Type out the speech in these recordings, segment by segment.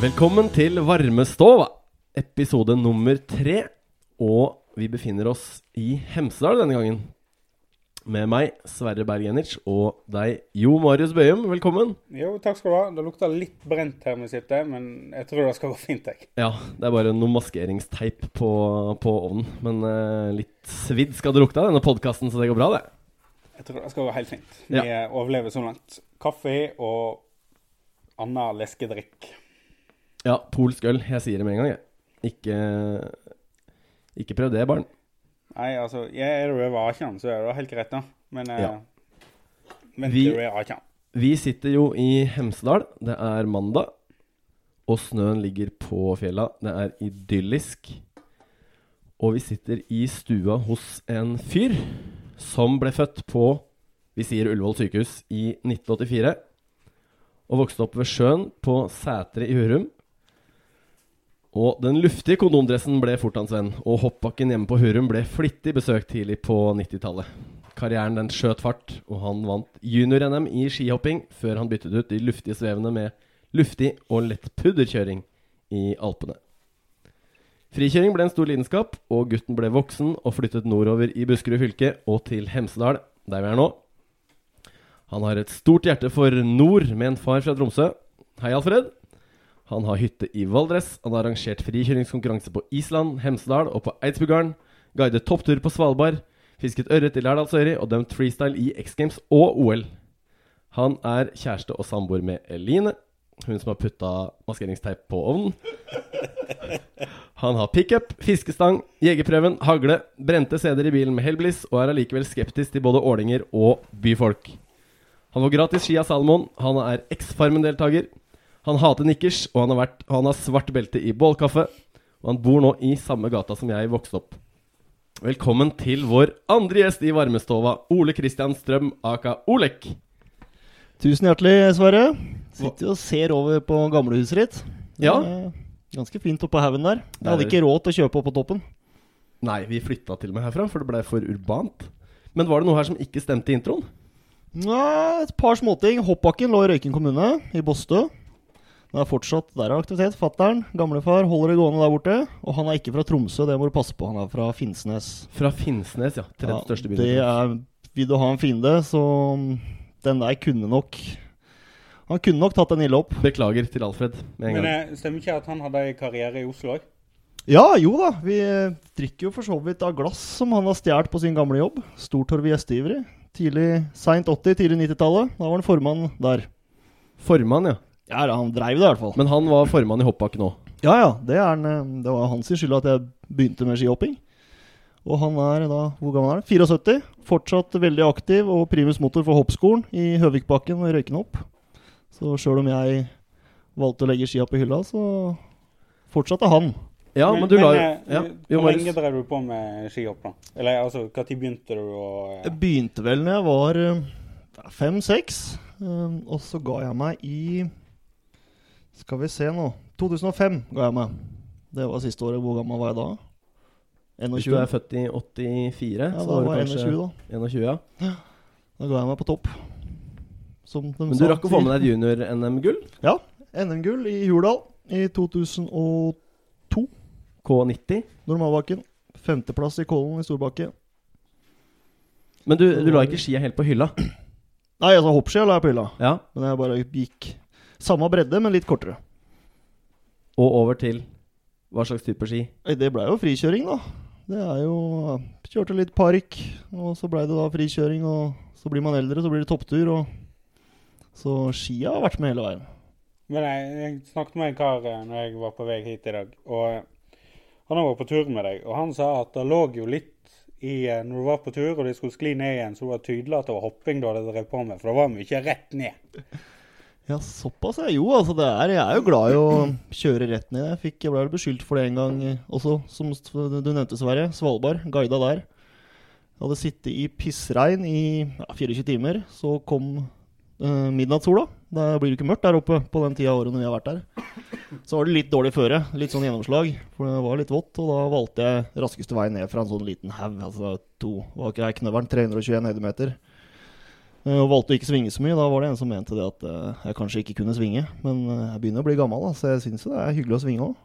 Velkommen til Varmestova, episode nummer tre. Og vi befinner oss i Hemsedal denne gangen. Med meg, Sverre Bergenic, og deg, Jo Marius Bøhum. Velkommen. Jo, takk skal du ha. Det lukter litt brent her vi sitter, men jeg tror det skal gå fint. jeg. Ja, det er bare noe maskeringsteip på, på ovnen. Men eh, litt svidd skal det lukte av denne podkasten, så det går bra, det. Jeg tror det skal gå helt fint. Vi Ja. overlever så langt. Kaffe og annen leskedrikk. Ja, polsk øl. Jeg sier det med en gang, jeg. Ikke, ikke prøv det, barn. Nei, altså, jeg er du over 18, så er det helt greit, da. Men eh, Ja. vent Vi- til du er 18. Vi sitter jo i Hemsedal. Det er mandag, og snøen ligger på fjella. Det er idyllisk. Og vi sitter i stua hos en fyr som ble født på vi sier Ullevål sykehus i 1984. Og vokste opp ved sjøen på Sætre i Hurum. Og den luftige kondomdressen ble fort hans venn, og hoppbakken hjemme på Hurum ble flittig besøkt tidlig på 90-tallet. Karrieren den skjøt fart, og han vant junior-NM i skihopping før han byttet ut de luftige svevene med luftig og lett pudderkjøring i Alpene. Frikjøring ble en stor lidenskap, og gutten ble voksen og flyttet nordover i Buskerud fylke og til Hemsedal, der vi er nå. Han har et stort hjerte for nord, med en far fra Tromsø. Hei, Alfred. Han har hytte i Valdres. Han har arrangert frikjøringskonkurranse på Island, Hemsedal og på Eidsbugarden. Guidet topptur på Svalbard. Fisket ørret i Lærdalsøyri og dømt freestyle i X Games og OL. Han er kjæreste og samboer med Eline, hun som har putta maskeringsteip på ovnen. Han har pickup, fiskestang, jegerprøven, hagle, brente CD-er i bilen med Hellblis og er allikevel skeptisk til både ålinger og byfolk. Han får gratis ski av Salomon. Han er eks-Farmen-deltaker. Han hater nikkers, og han har, vært, han har svart belte i bålkaffe. Og han bor nå i samme gata som jeg vokste opp. Velkommen til vår andre gjest i varmestova, Ole Kristian Strøm aka Olek. Tusen hjertelig, Sverre. Sitter og ser over på gamlehuset ditt. Det Ja. Ganske fint oppå haugen der. Jeg hadde ikke råd til å kjøpe opp på toppen. Nei, vi flytta til og med herfra, for det blei for urbant. Men var det noe her som ikke stemte i introen? Nei, et par småting. Hoppbakken lå i Røyken kommune, i Bostø. Det er fortsatt der er aktivitet. Fattern, gamlefar, holder det gående der borte. Og han er ikke fra Tromsø, det må du passe på. Han er fra Finnsnes. Fra Finnsnes, ja. Tredje største byen. det er Vil du ha en fiende, så den der kunne nok Han kunne nok tatt den ille opp. Beklager til Alfred med en Men gang. eh, stemmer ikke at han hadde en karriere i Oslo òg? Ja, jo da. Vi eh, drikker jo for så vidt av glass som han har stjålet på sin gamle jobb. Stortorv gjesteivrig. Tidlig, Seint 80-, tidlig 90-tallet. Da var han formann der. Formann, ja. Ja, han dreiv det i hvert fall. Men han var formann i hoppbakken òg. Ja, ja. Det, er han, eh, det var hans skyld at jeg begynte med skihopping. Og han er da Hvor gammel er han? 74. Fortsatt veldig aktiv og primus motor for hoppskolen i Høvikbakken og Røykenhopp. Så sjøl om jeg valgte å legge skia på hylla, så fortsatte han. Ja, men, du la jo eh, ja. Jo, Hvor lenge drev du på med skihopp, da? Eller altså, når begynte du å Jeg begynte vel når jeg var fem-seks. og så ga jeg meg i Skal vi se nå 2005 ga jeg meg. Det var siste året. Hvor gammel var jeg da? Hvis 21? du er født i 84, ja, så da var jeg kanskje 21, da. 21, ja. Da ga jeg meg på topp. Som de Men du sa. rakk å få med deg et junior-NM-gull. Ja. NM-gull i Hurdal i 2002. K90. Normalbakken. Femteplass i Kollen i Storbakke. Men du, du la ikke skia helt på hylla. Nei, altså hoppskia la jeg på hylla. Ja. Men jeg bare gikk samme bredde, men litt kortere. Og over til hva slags type ski? Det blei jo frikjøring, da. Det er jo Kjørte litt park, og så blei det da frikjøring, og så blir man eldre, så blir det topptur, og Så skia har vært med hele veien. Men jeg, jeg snakket med en kar eh, når jeg var på vei hit i dag, og eh, han har vært på tur med deg, og han sa at det lå jo litt i eh, Når du var på tur og de skulle skli ned igjen, så var det tydelig at det var hopping du hadde drevet på med, for det var mye rett ned. Ja, såpass, ja. Jo, altså det er Jeg er jo glad i å kjøre rett ned. Jeg fikk, jeg ble beskyldt for det en gang eh, også, som du nevnte, Sverre. Svalbard. Guida der. Jeg hadde sittet i pissregn i ja, 24 timer. Så kom eh, midnattssola. Da blir det ikke mørkt der oppe på den tida av året når vi har vært der. Så var det litt dårlig føre. Litt sånn gjennomslag. For det var litt vått. Og da valgte jeg raskeste vei ned fra en sånn liten haug. Altså to, var ikke jeg knøveren, 321 høydemeter. Eh, Og valgte å ikke svinge så mye. Da var det en som mente det at eh, jeg kanskje ikke kunne svinge. Men eh, jeg begynner å bli gammel, da, så jeg syns det er hyggelig å svinge òg.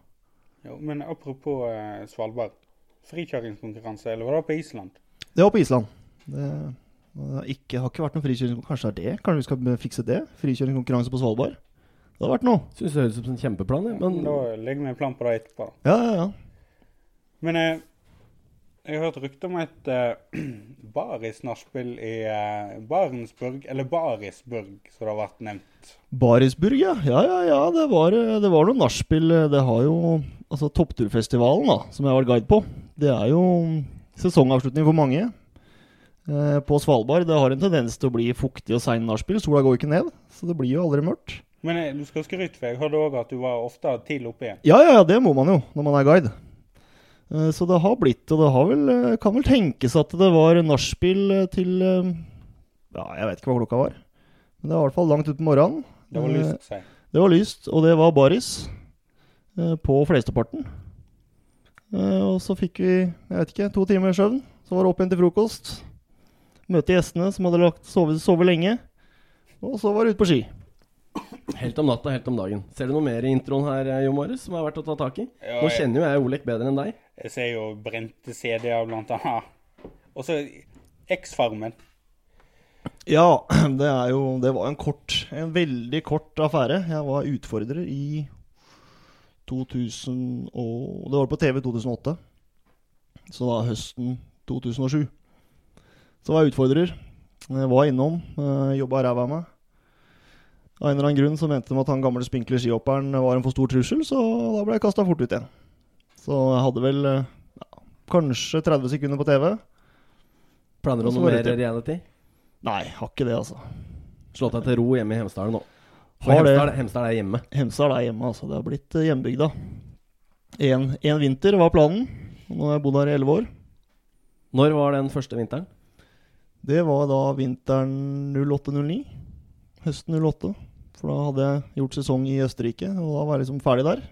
Men apropos Svalbard. Frikjøringskonkurranse, eller var det på Island? Det var på Island. Det, det har ikke, har ikke vært noen frikjøringskonkurranse. Kanskje det er det? Kanskje vi skal fikse det? Frikjøringskonkurranse på Svalbard? Det hadde vært noe. Syns det høres ut som en kjempeplan, Men da legger vi en plan på det etterpå. Ja, ja, ja. Men eh, jeg har hørt rykte om et uh, Baris-nachspiel i uh, Barentsburg, eller Barisburg, som det har vært nevnt. Barisburg, ja. Ja, ja, ja. Det var, eh, det var noe nachspiel. Det har jo Altså Toppturfestivalen, da, som jeg har vært guide på, det er jo sesongavslutning for mange. Eh, på Svalbard det har en tendens til å bli fuktig og sein nachspiel. Sola går ikke ned, så det blir jo aldri mørkt. Men eh, du skal skryte, for jeg hørte òg at du var ofte tidlig oppe igjen. Ja, ja, ja, det må man jo når man er guide. Eh, Så det har blitt, og det har vel, eh, kan vel tenkes at det var nachspiel eh, til Ja, jeg vet ikke hva klokka var. Men det var i hvert fall langt utpå morgenen. Det var lyst, Det var lyst, og det var baris på flesteparten. Eh, og så fikk vi jeg vet ikke, to timer søvn. Så var det opp igjen til frokost. Møte gjestene som hadde lagt sovet, sovet lenge. Og så var det ut på ski. helt om natta, helt om dagen. Ser du noe mer i introen her, eh, Jo Marius, som er verdt å ta tak i? Ja, Nå kjenner jo jeg Olek bedre enn deg. Jeg ser jo brente CD-er, blant annet. Og så X-Farmen. Ja, det er jo Det var en kort En veldig kort affære. Jeg var utfordrer i 2000 og Det var på TV 2008. Så da høsten 2007. Så var jeg utfordrer. Jeg var innom. Uh, Jobba ræva av meg. Av en eller annen grunn så mente de at han gamle spinkle skihopperen var en for stor trussel, så da ble jeg kasta fort ut igjen. Så jeg hadde vel eh, ja, kanskje 30 sekunder på TV. Planer du å noe mer reality? Nei, har ikke det, altså. Slå deg til ro hjemme i Hemsedal nå. Hemsedal, Hemsedal er hjemme. Hemsedal er hjemme, altså. Det har blitt eh, hjembygda. Én en vinter var planen. og Nå har jeg bodd her i elleve år. Når var den første vinteren? Det var da vinteren 08-09. Høsten 08. For da hadde jeg gjort sesong i Østerrike, og da var jeg liksom ferdig der.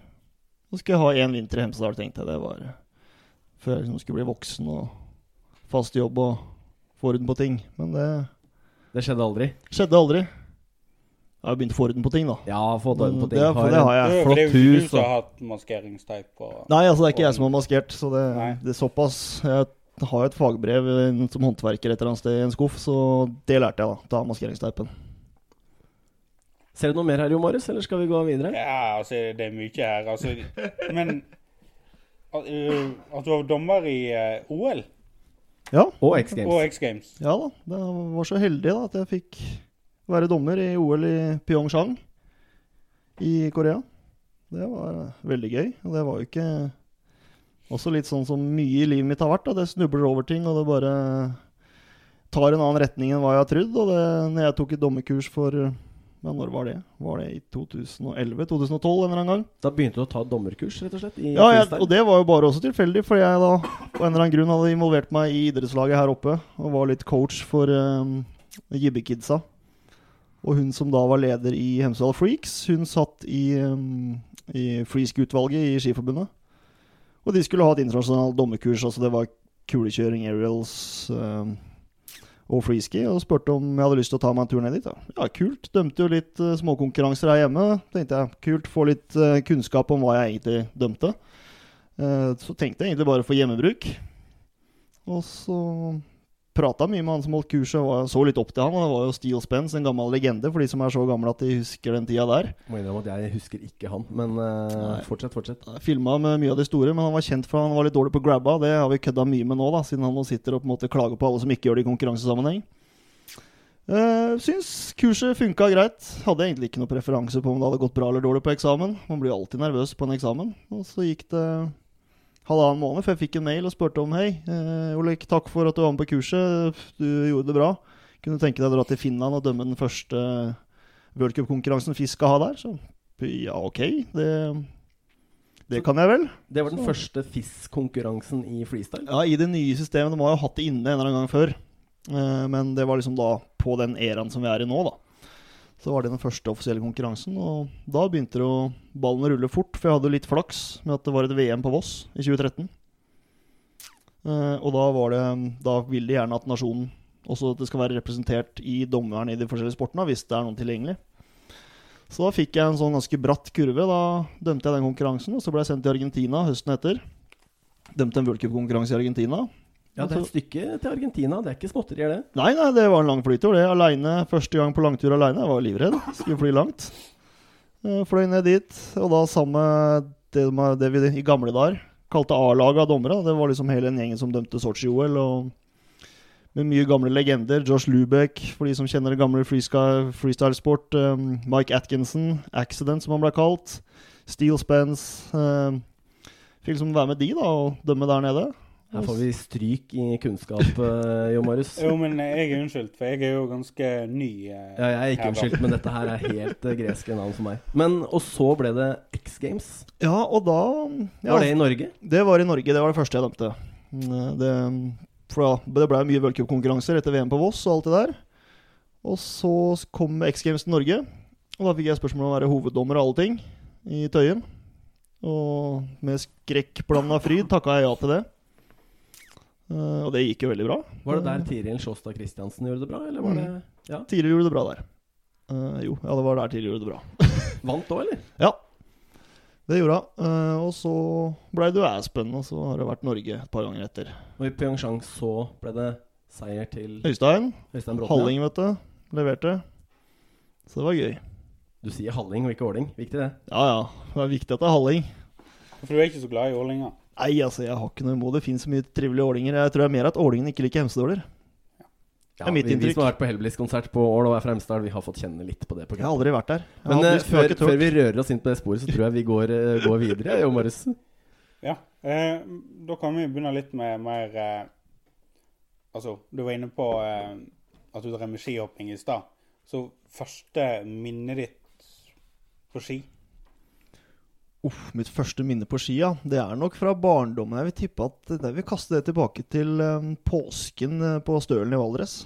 Så skulle jeg ha én vinter i Hemsedal, tenkte jeg. Det var før jeg liksom skulle bli voksen og fast jobb og få orden på ting. Men det Det skjedde aldri. skjedde aldri. Jeg har begynt å få orden på ting, da. Ja, fått orden på ting. det, Har det har jeg. Flott det er jo hus. du som har hatt maskeringsteip på Nei, altså det er ikke jeg som har maskert, så det, det er såpass. Jeg har jo et fagbrev eh, som håndverker et eller annet sted i en skuff, så det lærte jeg, da. Ta maskeringsteipen. Ser du noe mer her, Jo Marius, eller skal vi gå videre? Ja, altså, det er mye her. Altså, men at, øh, du var dommer i øh, OL Ja, Og X Games. og X Games. ja da. Det var så heldig da at jeg fikk være dommer i OL i Pyeongchang i Korea. Det var eh, veldig gøy. Og det var jo ikke Også litt sånn som mye i livet mitt har vært. Da. Det snubler over ting, og det bare tar en annen retning enn hva jeg har trodd. Og det, når jeg tok et dommerkurs for ja, Når var det? Var det i 2011-2012 en eller annen gang? Da begynte du å ta dommerkurs, rett og slett? I Ja, jeg, og det var jo bare også tilfeldig, fordi jeg da på en eller annen grunn hadde involvert meg i idrettslaget her oppe, og var litt coach for um, Jibbekidsa. Og hun som da var leder i Hemsedal Freaks, hun satt i, um, i freesk-utvalget i Skiforbundet. Og de skulle ha et internasjonalt dommerkurs, altså det var kulekjøring, aerials um, og freeski, og spurte om jeg hadde lyst til å ta meg en tur ned dit. Da. Ja, kult. Dømte jo litt uh, småkonkurranser her hjemme. Tenkte jeg, kult, få litt uh, kunnskap om hva jeg egentlig dømte. Uh, så tenkte jeg egentlig bare for hjemmebruk. Og så prata mye med han som holdt kurset, og så litt opp til han. Og det var jo Steel Spence, en gammel legende for de som er så gamle at de husker den tida der. Må innrømme at jeg husker ikke han, men uh, fortsett, fortsett. Filma med mye av de store, men han var kjent for han var litt dårlig på grabba. Det har vi kødda mye med nå, da, siden han nå sitter og på en måte klager på alle som ikke gjør det i konkurransesammenheng. Uh, syns kurset funka greit. Hadde egentlig ikke noe preferanse på om det hadde gått bra eller dårlig på eksamen. Man blir alltid nervøs på en eksamen. Og så gikk det halvannen måned før jeg fikk en mail og spurte om Hei, eh, Olek, takk for at du var med på kurset. Du gjorde det bra. Kunne du tenke deg å dra til Finland og dømme den første World Cup-konkurransen FIS skal ha der? Så ja, ok. Det, det kan jeg vel. Det var den Så- første FIS-konkurransen i freestyle. Ja, i det nye systemet. De har jo hatt det inne en eller annen gang før. Eh, men det var liksom da på den eraen som vi er i nå, da. Så var det den første offisielle konkurransen, og da begynte det å ballen å rulle fort. For jeg hadde litt flaks med at det var et VM på Voss i 2013. Uh, og da det Da ville de gjerne at nasjonen også at det skal være representert i dommeren i de forskjellige sportene, hvis det er noen tilgjengelig. Så da fikk jeg en sånn ganske bratt kurve. Da dømte jeg den konkurransen, og så ble jeg sendt til Argentina høsten etter. Dømte en worldcupkonkurranse i Argentina. Ja, det er et stykke til Argentina. Det er ikke småtterier, det. Nei, nei, det var en lang flytur. Det aleine. Første gang på langtur aleine. Jeg var livredd. Skulle fly langt. Eh, Fløy ned dit, og da sammen med det, vi i gamle dager kalte A-laget av dommere. Det var liksom hele den gjengen som dømte Sotsji-OL. og Med mye gamle legender. Josh Lubeck, for de som kjenner det gamle freestyle- freestyle-sport. Um, Mike Atkinson, Accident, som han ble kalt. Steel Spence. Um, fikk liksom være med de da, og dømme der nede. Her får vi stryk i kunnskap, uh, Jo Marius. Jo, men jeg er unnskyldt, for jeg er jo ganske ny. Uh, Ja, jeg er ikke her, unnskyldt, men dette her er helt uh, greske navn for meg. Men, Og så ble det X Games. Ja, og da ja, Var det i Norge? Det var i Norge. Det var det første jeg dømte. Mm, Det, for ja, det ble mye worldcupkonkurranser etter VM på Voss og alt det der. Og så kom X Games til Norge, og da fikk jeg spørsmål om å være hoveddommer og alle ting i Tøyen. Og med skrekkblanda fryd takka jeg ja til det. Eh, og det gikk jo veldig bra. Var det der Tiril Sjåstad Christiansen gjorde det bra, eller var det Ja. Tiril gjorde det bra der. Uh, jo, ja, det var der Tiril gjorde det bra. Vant òg, eller? Ja, det gjorde hun. Uh, og så blei det jo Aspen, og så har det vært Norge et par ganger etter. Og i Pyeongchang så ble det seier til Øystein, Øystein Bråten. ja. Halling, vet du. Leverte. Så det var gøy. Du sier Halling og ikke Åling. Viktig, det. Ja ja, det er viktig at det er Halling. For du er ikke så glad i ålinger? Nei, altså, jeg har ikke noe imot det. finnes så mye trivelige ålinger. Jeg tror det er mer at ålingene ikke liker hemsedåler. Ja, er mitt vi, vi som har vært på Hellbillies-konsert på Ål og er fra Hemsedal, vi har fått kjenne litt på det. på Jeg har aldri vært der. Jeg Men har før, før vi rører oss inn på det sporet, så tror jeg vi går, eh, går videre. Jo, Marius. Ja. Eh, da kan vi begynne litt med mer eh, Altså, du var inne på eh, at du drev med skihopping i stad. Så første minnet ditt på ski? Uff, mitt første minne på skia, det er nok fra barndommen. Jeg vil tippe at jeg vil kaste det tilbake til eh, påsken eh, på Stølen i Valdres.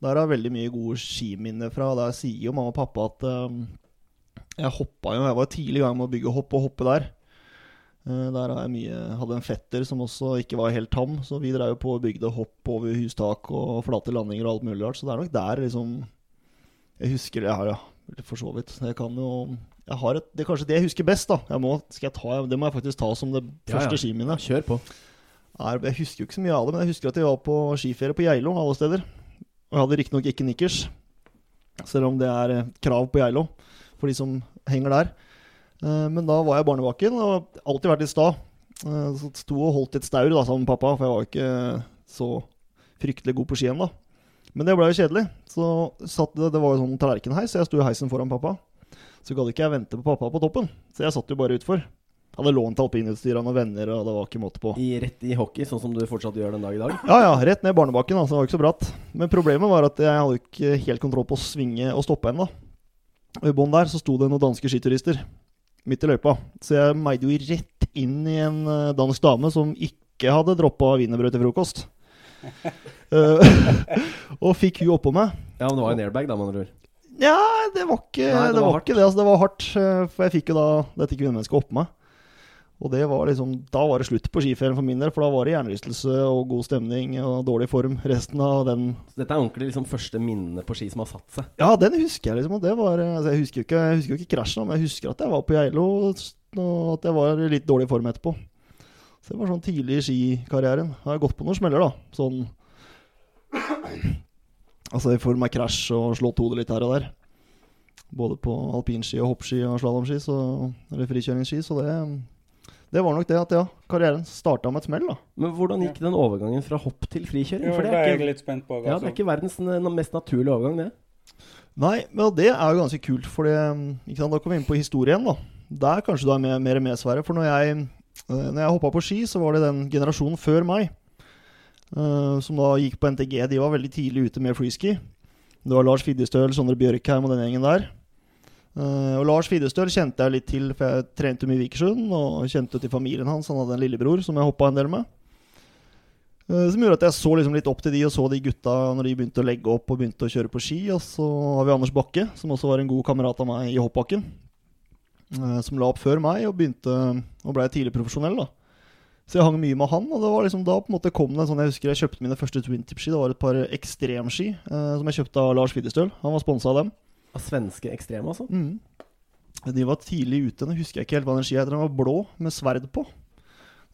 Der har jeg veldig mye gode skiminner fra. Der sier jo mamma og pappa at eh, jeg hoppa jo Jeg var tidlig i gang med å bygge hopp og hoppe der. Der har jeg mye Hadde en fetter som også ikke var helt tam, så vi drev på og bygde hopp over hustak og flate landinger og alt mulig rart. Så det er nok der liksom Jeg husker det her, ja. For så vidt. Jeg kan jo et, Det er kanskje det jeg husker best. da jeg må, jeg ta, Det må jeg faktisk ta som det Ja, første ja. skiminnet. Kjør på. Jeg husker jo ikke så mye av det, men jeg husker at jeg var på skiferie på Geilo alle steder. Og jeg hadde riktignok ikke nikkers, selv om det er eh, krav på Geilo for de som henger der. Eh, Men da var jeg i barnebakken og alltid vært litt sta. Eh, Så sto og holdt et staur da, sammen med pappa, for jeg var ikke så fryktelig god på skien da. Men det ble jo kjedelig. Så satt det, det var jo sånn tallerkenheis, så jeg sto i heisen foran pappa. Så gadd ikke jeg vente på pappa på toppen, så jeg satt jo bare utfor. Hadde lånt alpinutstyr av noen venner, og det var ikke måte på. I, rett i hockey, sånn som du fortsatt gjør den dag i dag. Ja, ja, rett ned barnebakken. Altså, det var ikke så bratt. Men problemet var at jeg hadde ikke helt kontroll på å svinge og stoppe ennå. Og i bånn der så sto det noen danske skiturister midt i løypa. Så jeg meide jo rett inn i en eh, dansk dame som ikke hadde droppa wienerbrød til frokost. Eh, og fikk hun oppå meg. Ja, men det var en airbag, da, med andre ord. Ja, det var ikke Nei, det det, var var ikke det. Altså, det var hardt. eh, For jeg fikk jo da dette kvinnemennesket oppå meg. Og det var liksom, da var det slutt på skiferien for min del, for da var det hjernerystelse og god stemning og dårlig form resten av den Så dette er ordentlig liksom første minne på ski som har satt seg. Ja, den husker jeg liksom. Og det var, altså jeg husker jo ikke, jeg husker jo ikke krasjen, men jeg husker at jeg var på Geilo, og at jeg var i litt dårlig form etterpå. Så det var sånn tidlig i skikarrieren. Jeg har gått på noen smeller, da. Sånn Altså i form av krasj og slått hodet litt her og der. Både på alpinski og hoppski og slalåmski, så- eller frikjøringsski. Så det, det var nok det at ja, karrieren starta med et smell, da. Men hvordan gikk den overgangen fra hopp til frikjøring? Jo, For det er ikke, litt spent på. ja, Altså. det er ikke verdens mest naturlige overgang, det. Nei, men det er jo ganske kult, for da kommer vi inn på historien. da. Der kanskje du er mer, mer med, Sverre. For når jeg, eh, når jeg hoppa på ski, så var det den generasjonen før meg eh, som da gikk på NTG. De var veldig tidlig ute med freeski. Det var Lars Fiddestøl, Sondre Bjørkheim og den gjengen der. Eh, og Lars Fiddestøl kjente jeg litt til, for jeg trente mye i Vikersund. Og kjente til familien hans. Han hadde en lillebror som jeg hoppa en del med. Eh, Som gjorde at jeg så liksom litt opp til de og så de gutta når de begynte å legge opp og begynte å kjøre på ski. Og så har vi Anders Bakke, som også var en god kamerat av meg i hoppbakken. eh, Som la opp før meg og begynte og blei tidlig profesjonell. da Så jeg hang mye med han, og det var liksom da på en måte kom det en sånn Jeg husker jeg kjøpte mine første twintip-ski. Det var et par ekstremski eh, som jeg kjøpte av Lars Fiddestøl. Han var sponsa av dem. Av svenske ekstreme, altså? Mm. De var tidlig ute. Nå husker jeg ikke helt hva den skia heter. Den var blå med sverd på.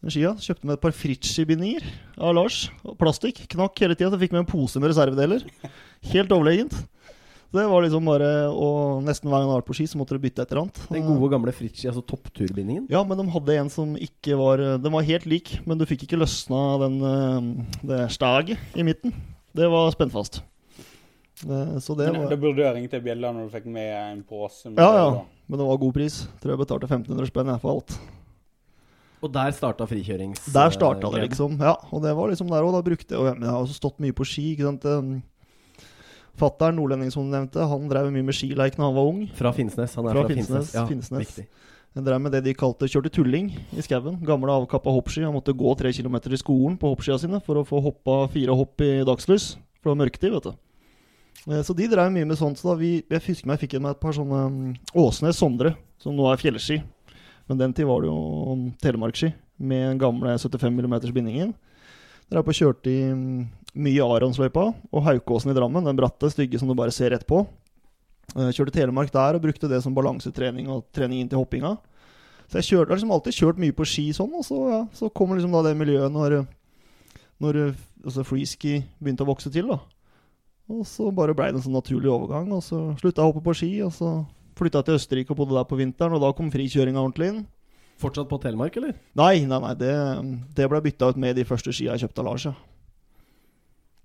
Den skia Kjøpte med et par Fritzi-bindinger av Lars. Plastikk. Knakk hele tida. Så fikk med en pose med reservedeler. Helt overlegent. Det var liksom bare Og nesten hver gang jeg var på ski, så måtte du bytte et eller annet. Den gode gamle Fritzi, altså toppturbindingen. Ja, men de hadde en som ikke var Den var helt lik, men du fikk ikke løsna den, eh, det staget i midten. Det var spent fast. Det, Så det Men var Da burde du ha ringt til Bjella når du fikk med en pose. Ja, det, ja. Men det var god pris. Tror jeg betalte 1500 spenn jeg for alt. Og der starta frikjørings... Der starta det, liksom. Ja, og det var liksom der òg. Da brukte jeg Og jeg har også stått mye på ski. ikke sant? Fattern, nordlending som du nevnte, han drev mye med skileik da han var ung. Fra Finnsnes. Han er Fra fra, Finnsnes, Finnsnes. Ja, Finnsnes. Viktig. Han drev med det de kalte kjørte tulling i skauen. Gamle avkappa hoppski. Han måtte gå tre kilometer i skolen på hoppskia sine for å få hoppa fire hopp i dagslys. For det var mørketid, vet du. Eh, Så de drev mye med sånt. Så da vi, jeg husker meg jeg fikk med et par sånne um, Åsnes Sondre, som nå er fjellski. Men den tid var det jo um, telemarkski med den gamle 75 mm bindingen. Drev på og kjørte i um, mye Aronsløypa og Haukåsen i Drammen, den bratte, stygge som du bare ser rett på. Eh, Kjørte Telemark der og brukte det som balansetrening og trening inn til hoppinga. Så jeg kjørte, har liksom alltid kjørt mye på ski sånn, og så, ja, så kom liksom da det miljøet når, når altså freeski begynte å vokse til. da. Og så bare blei det en sånn naturlig overgang, og så slutta jeg å hoppe på ski. Og så flytta jeg til Østerrike og bodde der på vinteren, og da kom frikjøringa ordentlig inn. Fortsatt på Telemark, eller? Nei, nei, nei, det, det ble bytta ut med de første skia jeg kjøpte av Lars, ja.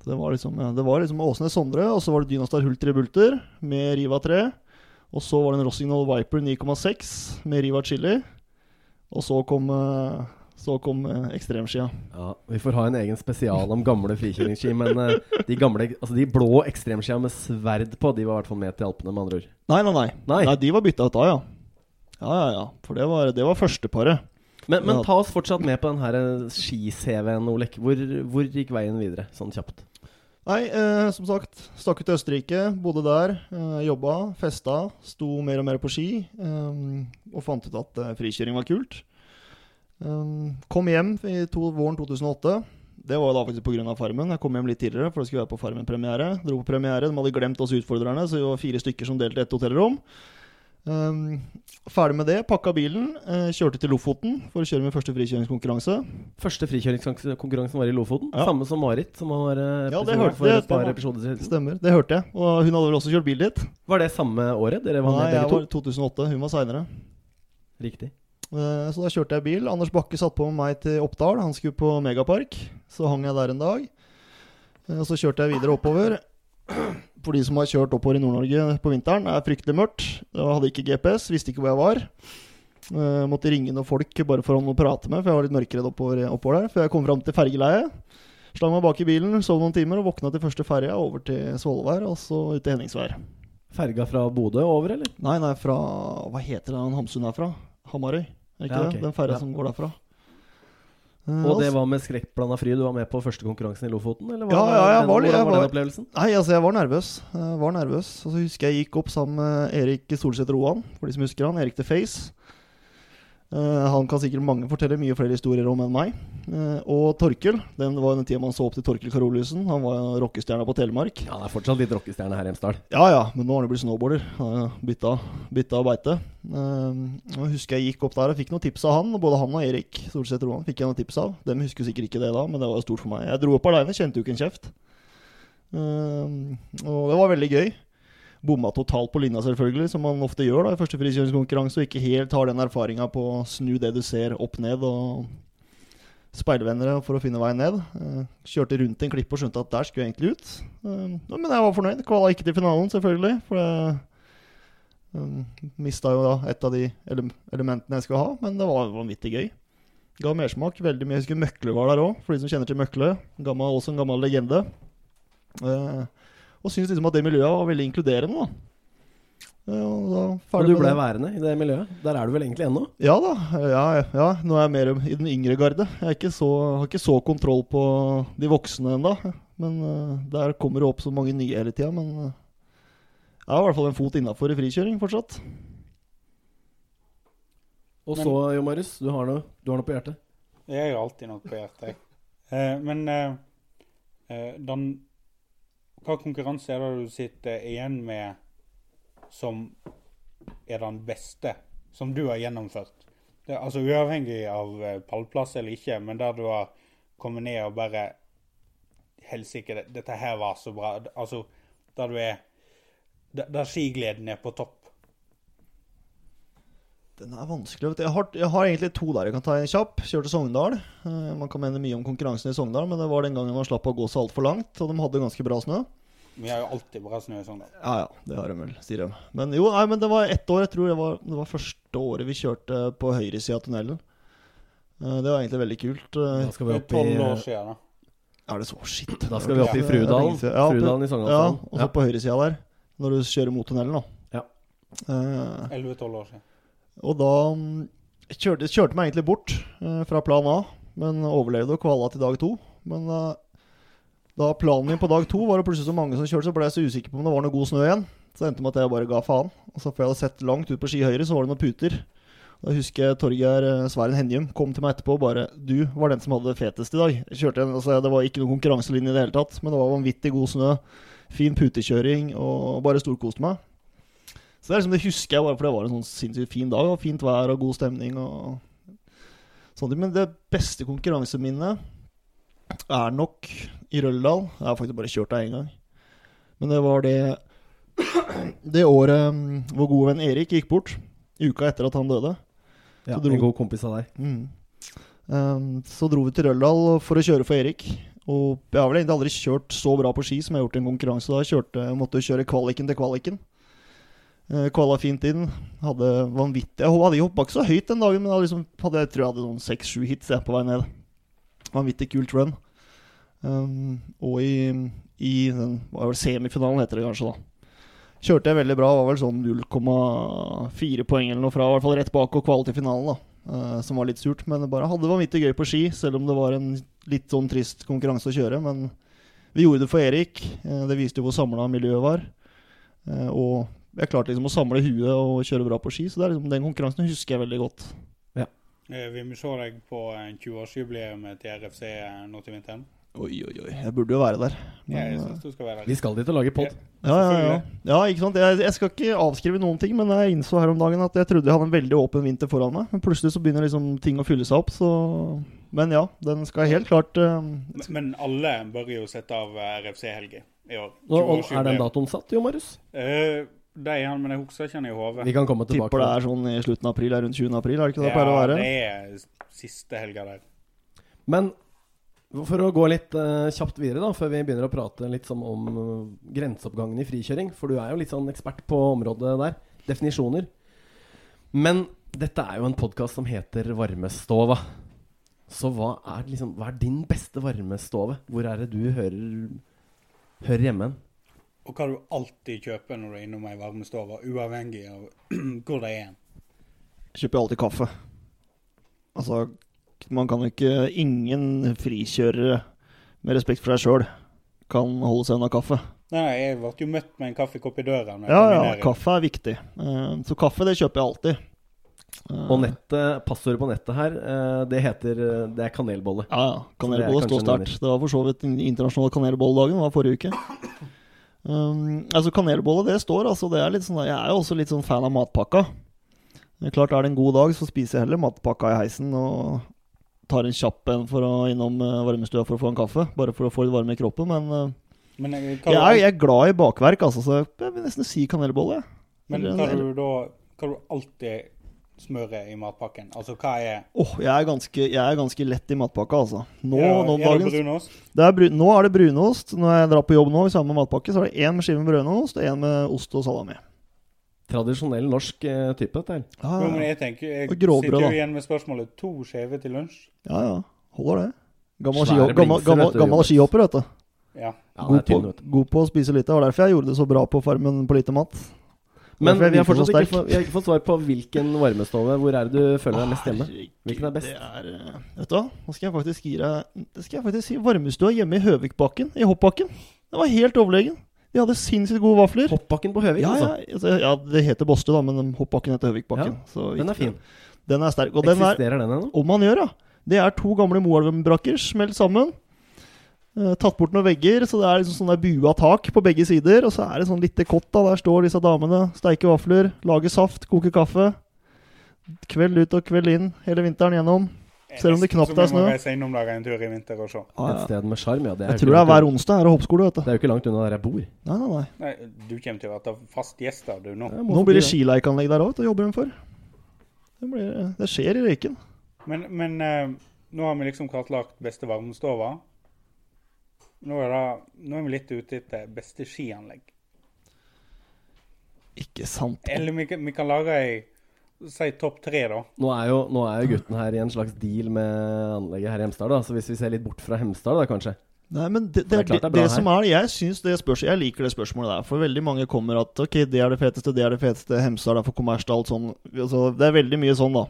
Det var liksom, ja, det var liksom Åsnes Sondre, og så var det Dynastar Hultre Bulter med Riva 3. Og så var det en Rossignol Viper 9,6 med Riva Chili. Og så kom, eh, så kom eh, ekstremskia. Ja, Vi får ha en egen spesial om gamle frikjøringsski. Men eh, de gamle, altså de blå ekstremskia med sverd på, de var i hvert fall med til Alpene, med andre ord. Nei, nei, nei. Nei. nei de var bytta ut da, ja. Ja, ja, ja. For det var, det var førsteparet. Men, men ta oss fortsatt med på den her ski-CV-en, Olek. Hvor, hvor gikk veien videre, sånn kjapt? Nei, eh, som sagt, stakk ut til Østerrike, bodde der, eh, jobba, festa, sto mer og mer på ski, eh, og fant ut at eh, frikjøring var kult. Eh, kom hjem i to, våren 2008. Det var da faktisk pga. Farmen. Jeg kom hjem litt tidligere, for det skulle være på Farmen-premiere. Dro på premiere, De hadde glemt oss utfordrerne, så vi var fire stykker som delte ett hotellrom. Eh, ferdig med det, pakka bilen, uh, kjørte til Lofoten for å kjøre min første frikjøringskonkurranse. Første frikjøringskonkurransen var i Lofoten. Ja. Samme som Marit, som har uh, Ja, det hørte- for det- et par det var- Stemmer, det hørte jeg. Og hun hadde vel også kjørt bil dit? Var det samme året? Dere var Nei, med jeg var 2008. Hun var seinere. Riktig. Riktig. Så da kjørte jeg bil. Anders Bakke satt på med meg til Oppdal. Han skulle på Megapark. Så hang jeg der en dag. Eh, så kjørte jeg videre oppover. For de som har kjørt oppover i Nord-Norge på vinteren, er fryktelig mørkt. Jeg hadde ikke GPS, visste ikke hvor jeg var. Jeg måtte ringe noen folk bare for å prate med, for jeg var litt mørkredd oppover, oppover der. Før jeg kom fram til fergeleiet. Slang meg bak i bilen, sov noen timer og våkna til første ferja over til Svolvær og så ut til Henningsvær. Ferga fra Bodø over, eller? Nei, nei, fra Hva heter det han Hamsun er fra? Hamarøy? Er ikke Ja, okay. det? Den ferja Ja. som går derfra. Eh, Og det altså- var med skrekkblanda fryd? Du var med på første konkurransen i Lofoten? Eller hva Ja, ja, jeg den, var jeg var var- den opplevelsen? Nei, altså, jeg var nervøs. Jeg var nervøs. Og så husker jeg gikk opp sammen med Erik Solseth Roan, for de som husker han. Erik The Face. Eh, han kan sikkert mange fortelle mye flere historier om enn meg. Eh, og Torkel. Den var den tida man så opp til Torkel Karoliussen. Han var rockestjerna på Telemark. Ja, det er fortsatt litt rockestjerne her i Hemsedal. Ja ja, men nå har han blitt snowboarder. Han har bytta, bytta beite. jeg husker jeg gikk opp der og fikk noen tips av han. Både han og Erik Solseth Roan fikk jeg noen tips av. Dem husker sikkert ikke det da, men det var stort for meg. Jeg dro opp aleine, kjente jo ikke en kjeft. Og det var veldig gøy. Bomma totalt på linja, selvfølgelig, som man ofte gjør da i første frikjøringskonkurranse, og ikke helt har den erfaringa på å snu det du ser, opp ned, og speilvendere for å finne veien ned. Eh, kjørte rundt en klippe og skjønte at der skulle jeg egentlig ut. Eh, men jeg var fornøyd. Kvala ikke til finalen, selvfølgelig. For jeg um, mista jo da et av de elementene jeg skulle ha. Men det var vanvittig gøy. Ga mersmak. Veldig mye. Jeg husker Møkle var der òg, for de som kjenner til Møkle. Gammel, også en gammel legende. Eh, og syntes liksom at det miljøet var veldig inkluderende. da. Eh, og da Og du ble det. værende i det miljøet? Der er du vel egentlig ennå? Ja da. Ja, ja, nå er jeg mer i den yngre garde. Jeg er ikke så, har ikke så kontroll på de voksne ennå. Men uh, der kommer det opp så mange nye hele tida. Men uh, jeg har i hvert fall en fot innafor i frikjøring fortsatt. Og så, Jo Marius, du har noe, du har noe på hjertet? Jeg har alltid noe på hjertet, jeg. Eh, men den Hva konkurranse er det du sitter igjen med som er den beste som du har gjennomført? Det, altså Uavhengig av eh, pallplass eller ikke, men der du har kommet ned og bare Helsike, det- dette her var så bra. Altså, der du er der skigleden er på topp. Den er vanskelig. Jeg, har, jeg har egentlig to der jeg kan ta en kjapp. Kjørte Sogndal. Eh, man kan mene mye om konkurransen i Sogndal, men det var den gangen man slapp å gå så altfor langt, og de hadde ganske bra snø. Vi har jo alltid bra snø i Sogndal. Ja ja, det har de vel, sier de. Men jo, nei, men det var ett år, jeg tror det var, det var første året vi kjørte på høyresida av tunnelen. Eh, Det var egentlig veldig kult. Eh, Da skal vi opp i, år siden, da. Er det så shit? da skal vi opp i Frudalen. Ja, Frudalen i Ja, Sogndal. og så på høyresida der, når du kjører mot tunnelen, da. Ja. Eh, 11-12 år siden. Og da mm, kjørte, kjørte meg egentlig bort eh, fra plan A, men overlevde og kvala til dag to. Men eh, da planen min på dag to var det plutselig så mange som kjørte, så ble jeg så usikker på om det var noe god snø igjen. Så det endte med at jeg bare ga faen. Og så For jeg hadde sett langt ut på ski høyre, så var det noen puter. Da husker jeg Torgeir eh, Sværen Henjum kom til meg etterpå og bare Du var den som hadde det fetest i dag. Jeg kjørte en, altså, Det var ikke noen konkurranselinje i det hele tatt, men det var vanvittig god snø. Fin putekjøring og bare storkoste meg. Så det liksom det husker jeg bare, for det var en sånn sinnssykt fin dag. Og fint vær og god stemning. og sånt. Men det beste konkurranseminnet er nok i Røldal. Jeg har faktisk bare kjørt der én gang. Men det var det Det året mm, vår gode venn Erik gikk bort. Uka etter at han døde. Ja, Så dro- en god kompis av deg. Mm. Um, så dro vi til Røldal for å kjøre for Erik. Og jeg har vel egentlig aldri kjørt så bra på ski som jeg har gjort i en konkurranse da. Jeg kjørte, jeg måtte kjøre kvaliken til kvaliken. Eh, Kvala fint inn. Hadde vanvittig Jeg hadde hoppa ikke så høyt den dagen, men hadde liksom, hadde, jeg tror jeg hadde noen seks-sju hits jeg, på vei ned. Vanvittig kult run. Um, og i, i den var vel semifinalen, heter det kanskje, da. Kjørte jeg veldig bra. Var vel sånn 0,4 poeng eller noe fra. I hvert fall rett bak og kval til finalen, da. Uh, som var litt surt. Men bare hadde vanvittig gøy på ski, selv om det var en litt sånn trist konkurranse å kjøre. Men vi gjorde det for Erik. Uh, det viste jo hvor samla miljøet var. Og jeg klarte liksom å samle huet og kjøre bra på ski, så det er liksom, den konkurransen husker jeg veldig godt. Ja. Vi må se deg på en 20-årsjubileum til RFC nå til vinteren. Oi, oi, oi. Jeg burde jo være der. Men, Jeg eh, synes du skal være der. Vi skal dit og lage pod. Ja, ja, ja. ja ikke sant? Jeg, jeg skal ikke avskrive noen ting, men jeg innså her om dagen at jeg trodde jeg hadde en veldig åpen vinter foran meg. Men plutselig så begynner liksom ting å fylle seg opp, så Men ja, den skal helt klart uh, Men- Men alle bør jo sette av RFC-helger i år. Og, og er den datoen satt, Jo Marius? Eh, Det er han, men jeg husker ikke han i hodet. Vi kan komme tilbake. Tipper det er sånn i slutten av april, rundt 20. april, er det ikke det det Ja, pleier å være? det er siste helga der. Men for å gå litt uh, kjapt videre, da, før vi begynner å prate litt sånn om uh, grenseoppgangen i frikjøring, for du er jo litt sånn ekspert på området der. Definisjoner. Men dette er jo en podkast som heter Varmestova. Så hva er, liksom, hva er din beste varmestove? Hvor er det du hører, hører hjemme? hen? Og hva du alltid kjøper når du er innom ei varmestove, uavhengig av hvor det er. Kjøper alltid kaffe. Altså, man kan jo ikke Ingen frikjørere med respekt for seg sjøl kan holde seg unna kaffe. Nei, jeg ble jo møtt med en kaffekopp i døra. Ja, ja, kaffe er viktig. Eh, Så kaffe, det kjøper jeg alltid. Eh, Og nettet, passordet på nettet her, eh, det heter Det er kanelbolle. Ja, ja. Kanelbolle står sterkt. Det var for så vidt den internasjonale kanelbolledagen. Det var forrige uke. Um, altså Kanelbolle, det står. altså det er litt sånn, Jeg er jo også litt sånn fan av matpakka. Er klart Er det en god dag, så spiser jeg heller matpakka i heisen og tar en kjapp en for å innom eh, varmestua for å få en kaffe. Bare for å få litt varme i kroppen. Men eh, Men jeg, jeg, er, jeg er glad i bakverk, altså, så jeg vil nesten si kanelbolle. men hva du da Hva du alltid smører i matpakken? Altså hva er oh, jeg, er ganske, jeg er ganske lett i matpakka, altså. Nå, Ja, nå, er det dagens, brunost? det er, nå er det brunost. Når jeg drar på jobb nå i samme matpakke, så er det én med skive med brunost og én med ost og salami. Tradisjonell norsk eh, type. dette her. Ja, men ja, jeg tenker Jeg gråbrød, sitter jo igjen med spørsmålet to skjever til lunsj. ja. ja. Holder det. Gammel, Svære ski, gammel, gammel, gammel skihopper, vet du. Ja. Ja, god, på, god på å spise lite. Det var derfor jeg gjorde det så bra på Farmen på lite mat. Men vi har fortsatt ikke, fått- ikke fått svar på hvilken varmestove. Hvor er det du føler deg mest hjemme? Hvilken er best? Det er, eh, vet du hva? Nå skal jeg faktisk gi deg Det skal jeg faktisk si varmestua hjemme i Høvikbakken. I Hoppbakken. Den var helt overlegen. De hadde sinnssykt gode vafler. Hoppbakken på Høvik, Ja, altså. ja, altså, ja, det heter Båstø, da, men Hoppbakken heter Høvikbakken. så Den er fin. Den er sterk. Og den er Eksisterer den ennå? Om man gjør, ja. Det er to gamle Moelven-brakker smelt sammen. Eh, tatt bort noen vegger, så det er liksom sånn der bua tak på begge sider. Og så er det sånn lite kott. da Der står disse damene, steiker vafler, lager saft, koker kaffe. Kveld ut og kveld inn hele vinteren gjennom. Selv om det knapt er snø. reise innom lager en tur i vinter og se. Et sted med sjarm, ja. Det er, Jeg tror det er hver onsdag her og hoppskole, vet du. det er jo ikke langt unna der jeg bor. Nei, nei, nei. Nei, du kommer til å være fast gjest der, du, nå. Nå blir det skileikanlegg der òg, det jobber de for. Det, blir, det skjer i Røyken. Men, men uh, nå har vi liksom kartlagt beste varmestova. Nå er, det, nå er vi litt ute etter beste skianlegg. Ikke sant. Eller vi, kan- vi kan lage ei Si topp tre, da. Nå er, jo, nå er jo gutten her i en slags deal med anlegget her i Hemsedal, da. Så hvis vi ser litt bort fra Hemsedal, da kanskje. Nei, men det, det, Det er det, er det, som er Jeg synes det spørs, Jeg liker det spørsmålet der. For veldig mange kommer at Ok, det er det feteste, det er det feteste. Hemsedal er for kommersielt, alt sånn. Altså, det er veldig mye sånn, da.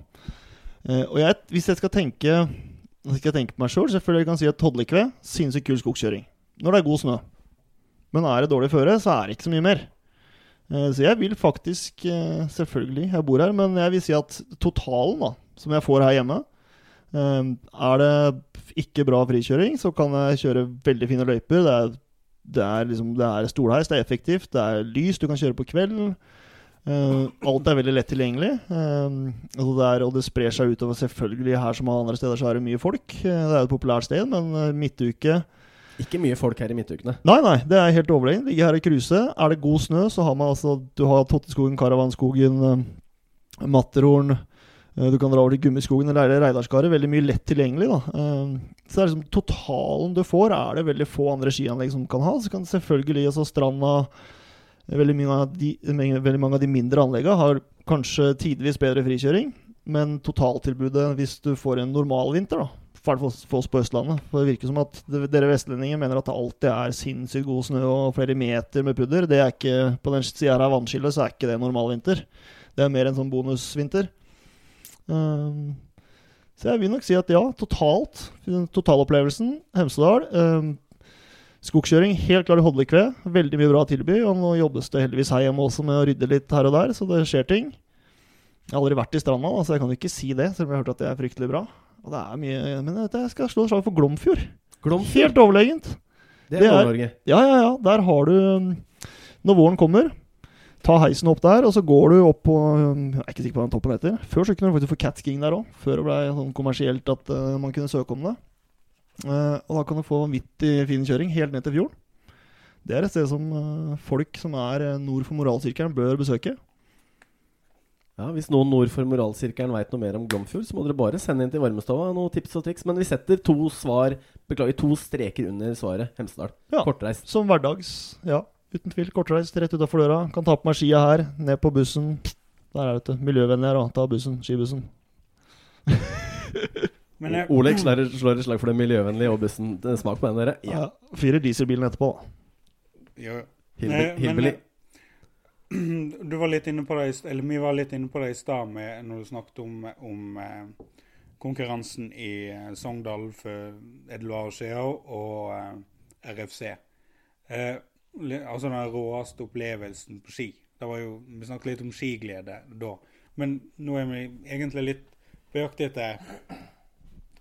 Uh, og jeg, hvis jeg skal tenke Hvis jeg tenke på meg sjøl, selvfølgelig kan jeg si at Toddekve sinnssykt kul skogskjøring. Når det er god snø. Men er det dårlig føre, så er det ikke så mye mer. Eh, så jeg vil faktisk eh, Selvfølgelig, jeg bor her, men jeg vil si at totalen da som jeg får her hjemme eh, Er det ikke bra frikjøring, så kan jeg kjøre veldig fine løyper. Det er, det er, liksom, det er stolheis, det er effektivt, det er lys, du kan kjøre på kvelden. Eh, alt er veldig lett tilgjengelig. Uh, altså det er, og det sprer seg utover selvfølgelig her som alle andre steder, så er det mye folk. Uh, det er jo et populært sted, men eh, midtuke Ikke mye folk her i midtukene. Nei, nei, det er helt overlegent. Ligger her i kruse. Er det god snø, så har man altså Du har Totteskogen, Karavanskogen, eh, Matterhorn eh, Du kan dra over til Gummiskogen eller Reidarskaret. Veldig mye lett tilgjengelig, da. Eh, Så det er liksom totalen du får, er det veldig få andre skianlegg som kan ha. Så kan selvfølgelig altså Stranda Veldig mange, de, veldig mange av de mindre anleggene har kanskje tidvis bedre frikjøring, men totaltilbudet hvis du får en normal vinter, da for oss på Østlandet. For det virker som at dere vestlendinger mener at det alltid er sinnssykt god snø og flere meter med pudder. Det er ikke, På den sida her av vannskillet så er ikke det normalvinter. Det er mer en sånn bonusvinter. Um, så jeg vil nok si at ja, totalt. Totalopplevelsen, Hemsedal. Um, skogkjøring helt klart i Hodlikve. Veldig mye bra å tilby. Og nå jobbes det heldigvis her hjemme også med å rydde litt her og der, så det skjer ting. Jeg har aldri vært i stranda, da, så jeg kan ikke si det, selv om jeg har hørt at det er fryktelig bra. Og det er mye Men vet jeg skal slå slag for Glomfjord. Glomfjord, Helt overlegent. det det er er- Nord-Norge. Ja, ja, ja. Der har du um, Når våren kommer, ta heisen opp der, og så går du opp på um, Jeg er ikke sikker på hva den toppen heter. Før så kunne du faktisk få catskiing der òg. Før det ble sånn kommersielt at uh, man kunne søke om det. Uh, og da kan du få vanvittig fin kjøring helt ned til fjorden. Det er et sted som uh, folk som er uh, nord for moralsirkelen, bør besøke. Ja, Hvis noen nord for moralsirkelen veit noe mer om Glomfjord, så må dere bare sende inn til Varmestova noen tips og triks. Men vi setter to svar Beklager, to streker under svaret. Hemsedal. Ja. Kortreist. Som hverdags, ja. Uten tvil. Kortreist rett utafor døra. Kan ta på meg skia her, ned på bussen. Der er det, vet du. Miljøvennlig her. Ta bussen. Skibussen. Men eh, Oleg slår, slår et slag for det miljøvennlige og bussen. Smak på den, dere. Ja. Ja. Fyrer dieselbilen etterpå, da. Ja. Hillbilly. Du var litt inne på det, eller vi var litt inne på det i stad med- når du snakket om, om eh, konkurransen i eh, Sogndal for Edloar år og eh, RFC. Eh, altså den råeste opplevelsen på ski. Det var jo, Vi snakket litt om skiglede da. Men nå er vi egentlig litt på jakt etter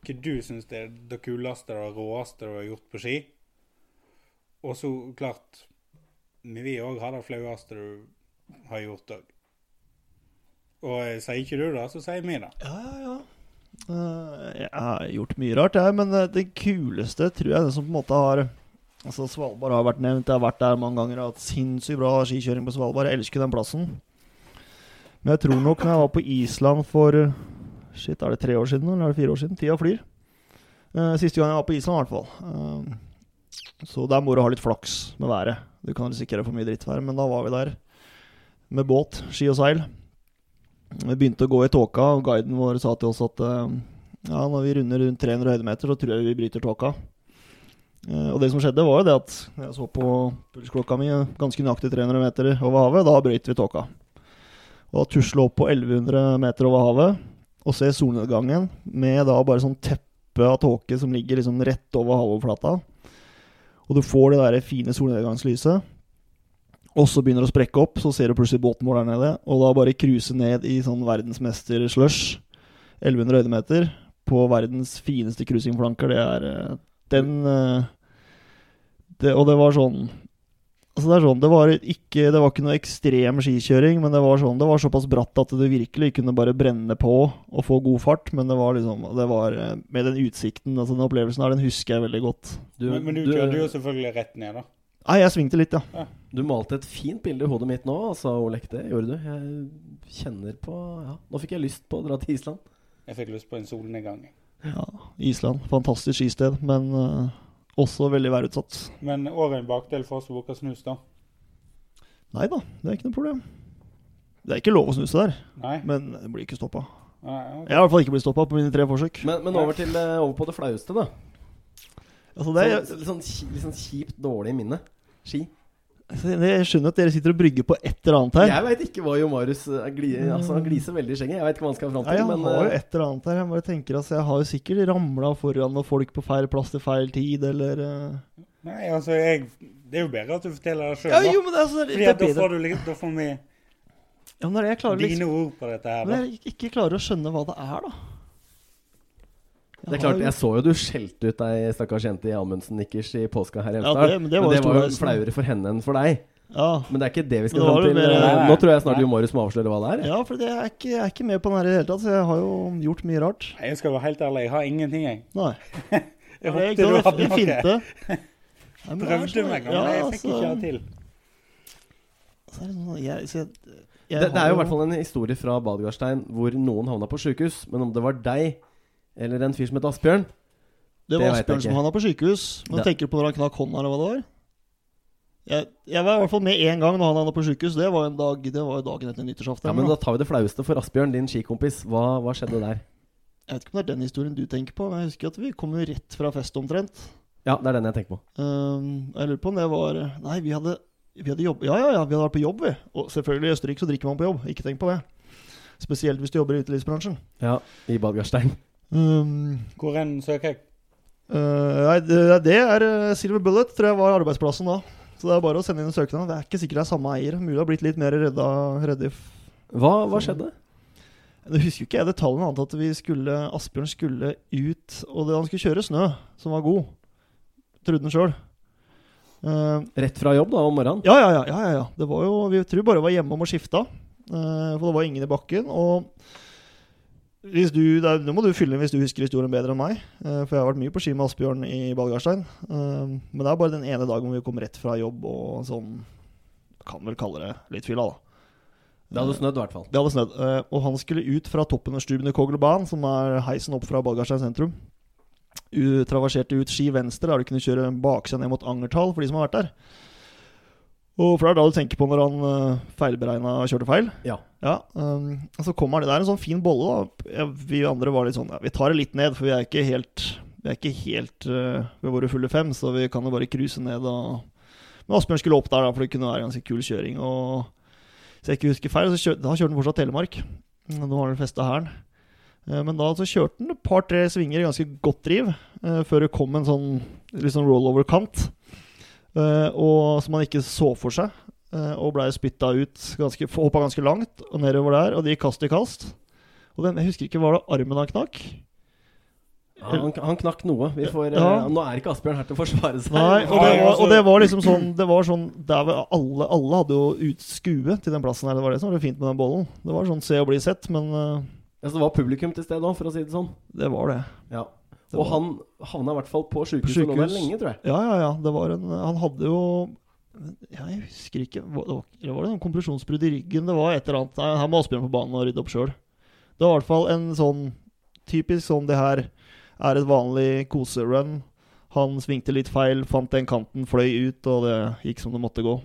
hva du syns er det kuleste og råeste du har gjort på ski. Og så klart Vi vil òg ha det flaueste du har gjort òg. Og eh, sier ikke du det, så sier vi det. Ja, ja. Eh, jeg har gjort mye rart, jeg. Men eh, det kuleste tror jeg det som på en måte har Altså Svalbard har vært nevnt. Jeg har vært der mange ganger og hatt sinnssykt bra skikjøring på Svalbard. Jeg elsker den plassen. Men jeg tror nok når jeg var på Island for Shit, er det tre år siden eller er det fire år siden? Tida flyr. Uh, siste gang jeg var på Island, i hvert fall. Uh, så der må du ha litt flaks med været. Du kan risikere for mye drittvær, men da var vi der med båt, ski og seil. Vi begynte å gå i tåka, og guiden vår sa til oss at uh, ja, når vi runder rundt 300 høydemeter, så tror jeg vi bryter tåka. Uh, og det som skjedde, var jo det at jeg så på pulsklokka mi ganske nøyaktig 300 meter over havet. Da brøyt vi tåka. Og da tusla opp på 1100 meter over havet og ser solnedgangen med da bare sånn teppe av tåke som ligger liksom rett over havoverflata. Og du får det der fine solnedgangslyset. Og så begynner det å sprekke opp, så ser du plutselig båten vår der nede. Og da bare cruise ned i sånn verdensmester-slush, 1100 høydemeter, på verdens fineste cruisingflanker. Det er eh, den eh, det, Og det var sånn Altså det er sånn, det var ikke Det var ikke noe ekstrem skikjøring, men det var sånn Det var såpass bratt at du virkelig kunne bare brenne på og få god fart. Men det var liksom Det var eh, Med den utsikten, altså den opplevelsen her, den husker jeg veldig godt. Du, men, men du, kjørte jo selvfølgelig rett ned, da. Nei, jeg svingte litt, ja. du malte et fint bilde i hodet mitt nå, altså, Olek. Det gjorde du. Jeg kjenner på Ja, nå fikk jeg lyst på å dra til Island. Jeg fikk lyst på en solnedgang. ja Island. Fantastisk skisted, men eh, også veldig værutsatt. Men over en bakdel for oss som bruker snus, da. Nei da, det er ikke noe problem. Det er ikke lov å snuse der, Nei? men det blir ikke stoppa. Nei, ok. Jeg har i hvert fall ikke blitt stoppa på mine tre forsøk. Men, men over, til, eh, over på det flaueste, da. Altså, det er, Sånn, litt, sånn, litt sånn kjipt dårlig minne. Ski. Det- jeg skjønner at dere sitter og brygger på et eller annet her. Jeg veit ikke hva Jo Marius eh, altså, Han gliser veldig i skjegget. Jeg vet ikke hva han skal fram til. til. jeg men har jo eh, et eller annet her. Jeg bare tenker altså, Jeg har jo sikkert ramla foran noen folk på feil plass til feil tid, eller eh. Nei, altså, jeg Det er jo bedre at du forteller det sjøl, Ja, da. jo, men det er, altså, Fordi det da får du litt Da får vi Ja, men det er jeg klarer liksom dine ord på dette her, Men da. jeg ikke klarer å skjønne hva det er, da. Det er klart, Jeg så jo du skjelte ut ei stakkars jente i Amundsen-nikkers i påska her i Ja, Hemsedal. det- men det var jo var jo flauere for henne enn for deg. Ja, Men det er ikke det vi skal Men fram til. mer- Nei, Nå tror jeg snart Marius må avsløre hva det er. ja for det er ikke, jeg er ikke med på den her i det hele tatt, så jeg har jo gjort mye rart. Jeg skal være helt ærlig, jeg har ingenting, jeg. Nei. Jeg håper håpte ikke du hadde noe. finte. Men det er Prøvde sånn- meg, men ja, jeg fikk altså, ikke det til. så er det sånn, jeg, så jeg, jeg Det, det er jo i hvert fall en historie fra Badgarstein hvor noen havna på sjukehus. Men om det var deg eller en fyr som het Asbjørn Det var det Asbjørn som han havna på sykehus. Men Det- tenker du på når han knakk hånda, eller hva det var? Jeg, jeg var i hvert fall med én gang når han havna på sykehus. Det var, en dag, det var jo dagen etter nyttårsaften. Ja, men Da tar vi det flaueste for Asbjørn, din skikompis. Hva, hva skjedde der? Jeg vet ikke om det er den historien du tenker på, men jeg husker at vi kom jo rett fra fest omtrent. Ja, det er den jeg tenker på. Um, jeg lurer på om det var Nei, vi hadde, vi hadde jobb Ja, ja, ja, vi hadde vært på jobb, vi. Og selvfølgelig i Østerrike så drikker man på jobb. Ikke tenk på det. Spesielt hvis du jobber i utelivsbransjen. Ja, I Badgarstein. Um, Hvor enn søker jeg? Uh, nei, det, det er uh, Silver Bullet, tror jeg var arbeidsplassen da. Så det er bare å sende inn en søknad. Det er ikke sikkert det er samme eier. Mulig det har blitt litt mer redda, redda. Hva, hva skjedde? Det husker ikke jeg detaljene, annet at vi skulle Asbjørn skulle ut Og det, han skulle kjøre snø, som var god. Trodde han sjøl. Uh, Rett fra jobb da, om morgenen? ja, ja, ja, ja, ja, ja. Det var jo Vi tror bare var hjemme om å skifte. Uh, for det var ingen i bakken. Og hvis du, er, Nå må du fylle inn hvis du husker historien bedre enn meg. Uh, for jeg har vært mye på ski med Asbjørn i Ballgarstein. Uh, men det er bare den ene dagen hvor vi kom rett fra jobb og sånn Kan vel kalle det litt fylla, da. Det hadde snødd, i hvert fall. Det hadde snødd. eh, og han skulle ut fra toppen av Stubene i Kogelbanen, som er heisen opp fra Ballgarstein sentrum. U traverserte ut ski venstre, der du kunne kjøre baksida ned mot Angertal, for de som har vært der. Og for det er da du tenker på når han uh, feilberegna og kjørte feil. Ja. Ja, um, og så kommer han, Det er en sånn fin bolle. da ja, Vi andre var litt sånn ja, Vi tar det litt ned, for vi er ikke helt Vi er ikke helt uh, ved våre fulle fem, så vi kan jo bare cruise ned. Og... Men Asbjørn skulle opp der, da for det kunne være ganske kul kjøring. Og Hvis jeg ikke husker feil, så kjør, da kjørte han fortsatt Telemark. Nå har han festa Hæren. Eh, Men da så kjørte han et par-tre svinger i ganske godt driv, uh, før det kom en sånn litt sånn rollover-kant. Eh, og som han ikke så for seg. eh, og blei spytta ut ganske, Hoppa ganske langt og nedover der, og de gikk kast i kast. Og den, jeg husker ikke, var det armen han knakk? Ja, han, han knakk noe. Vi får, Ja. uh, nå er ikke Asbjørn her til å forsvare seg. Nei, og det, var, altså- og det var liksom sånn Det var sånn alle, alle hadde jo utskue til den plassen her. Det var det som var det fint med den bollen. Det var sånn se og bli sett, men uh, Ja, så det var publikum til stede òg, for å si det sånn. det var det. Ja. Og var- han havna i hvert fall på sjukehuset lå der lenge, tror jeg. Ja, ja, ja. Det var en Han hadde jo ja, Jeg husker ikke Var det var, var det noen kompresjonsbrudd i ryggen? Det var et eller annet Nei, Her må Asbjørn på banen og rydde opp sjøl. Det var i hvert fall en sånn typisk sånn det her er et vanlig koserun. Han svingte litt feil, fant den kanten, fløy ut, og det gikk som det måtte gå.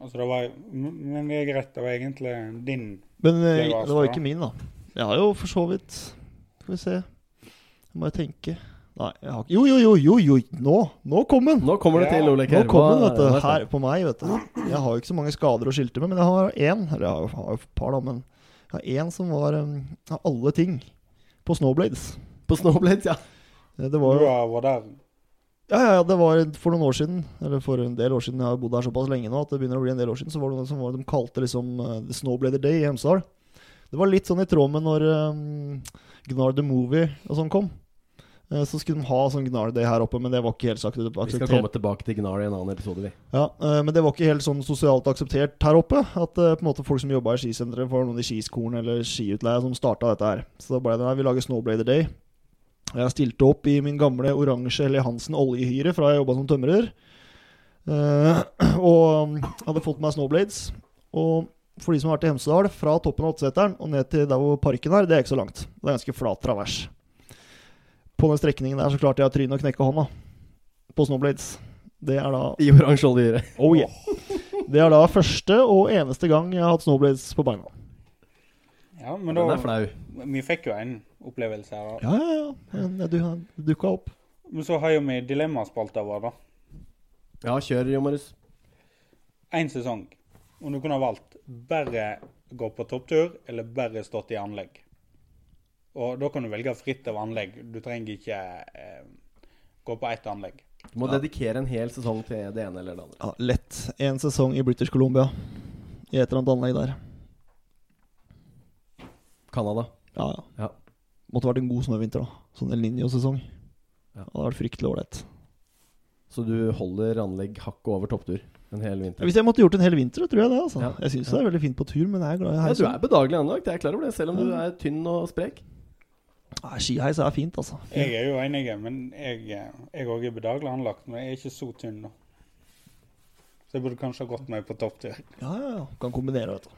Altså, det var Men det er greit, det var egentlig din Men eh, Det var det var ikke min, da. Jeg har jo for så vidt Skal vi se Jeg må jeg tenke Nei, jeg har ikke Jo, jo, jo, jo, jo. Nå! Nå kom den! Nå kommer det til, Olek. Nå kommer kom den, vet du. er? Her på meg, vet du. Jeg har jo ikke så mange skader å skilte med, men jeg har én. Eller jeg har jo- har jo et par, da, men jeg har én som var um, av alle ting på Snowblades. På Snowblades, ja. Eh, Det var jo var der. Ja, ja, ja, det var for noen år siden. Eller for en del år siden. Jeg har bodd her såpass lenge nå at det begynner å bli en del år siden. Så var det noe som var, de kalte liksom uh, The Snowblader Day i Hemsedal. Det var litt sånn i tråd med når um, Gnar the Movie og sånn kom. Eh, så skulle de ha sånn Gnar Day her oppe, men det var ikke helt sagt Vi skal komme tilbake til Gnar i en annen episode, vi. Ja, eh, Men det var ikke helt sånn sosialt akseptert her oppe. At eh, på en måte folk som jobba i skisenteret, var noen i skiskolen eller skiutleie som starta dette her. Så da ble det nei, vi lager Snowblader Day. Jeg stilte opp i min gamle oransje Helly Hansen oljehyre fra jeg jobba som tømrer. Og hadde fått meg snowblades. Og for de som har vært i Hemsedal, fra toppen av åtteseteren og ned til der hvor parken er, det er ikke så langt. Det er ganske flat travers. På den strekningen der så klarte jeg å tryne og knekke hånda på snowblades. Det er da I oransje oljehyre. Oh yeah. Det er da første og eneste gang jeg har hatt snowblades på beina. Ja, men da Den er flau. Vi fikk jo en opplevelse her. da. Ja, ja, ja. Du, du dukka opp. Men så har jo vi dilemmaspalta vår, da. Ja, kjør, Jo Marius. Én sesong. Og du kunne ha valgt bare gå på topptur eller bare stått i anlegg. Og da kan du velge fritt av anlegg. Du trenger ikke eh, gå på ett anlegg. Du må Ja. dedikere en hel sesong til det ene eller det andre. Ja, lett. En sesong i British Columbia. I et eller annet anlegg der. Canada. Ja, ja. Ja. Måtte vært en god snøvinter, da. Sånn El Niño-sesong. Ja. Det hadde vært fryktelig ålreit. Så du holder anlegg hakket over topptur en hel vinter. Hvis jeg måtte gjort en hel vinter, tror jeg det. altså Ja. Jeg syns det er veldig fint på tur, men jeg er glad i Ja, du er bedagelig anlagt, jeg er klar over det, selv om du er tynn og sprek. Ja, Skiheis er fint, altså. Jeg er jo enig, men jeg òg er bedagelig anlagt. Men jeg er ikke så tynn, nå. Så jeg burde kanskje ha gått meg på topptur. Ja, ja, ja. Kan kombinere, vet du.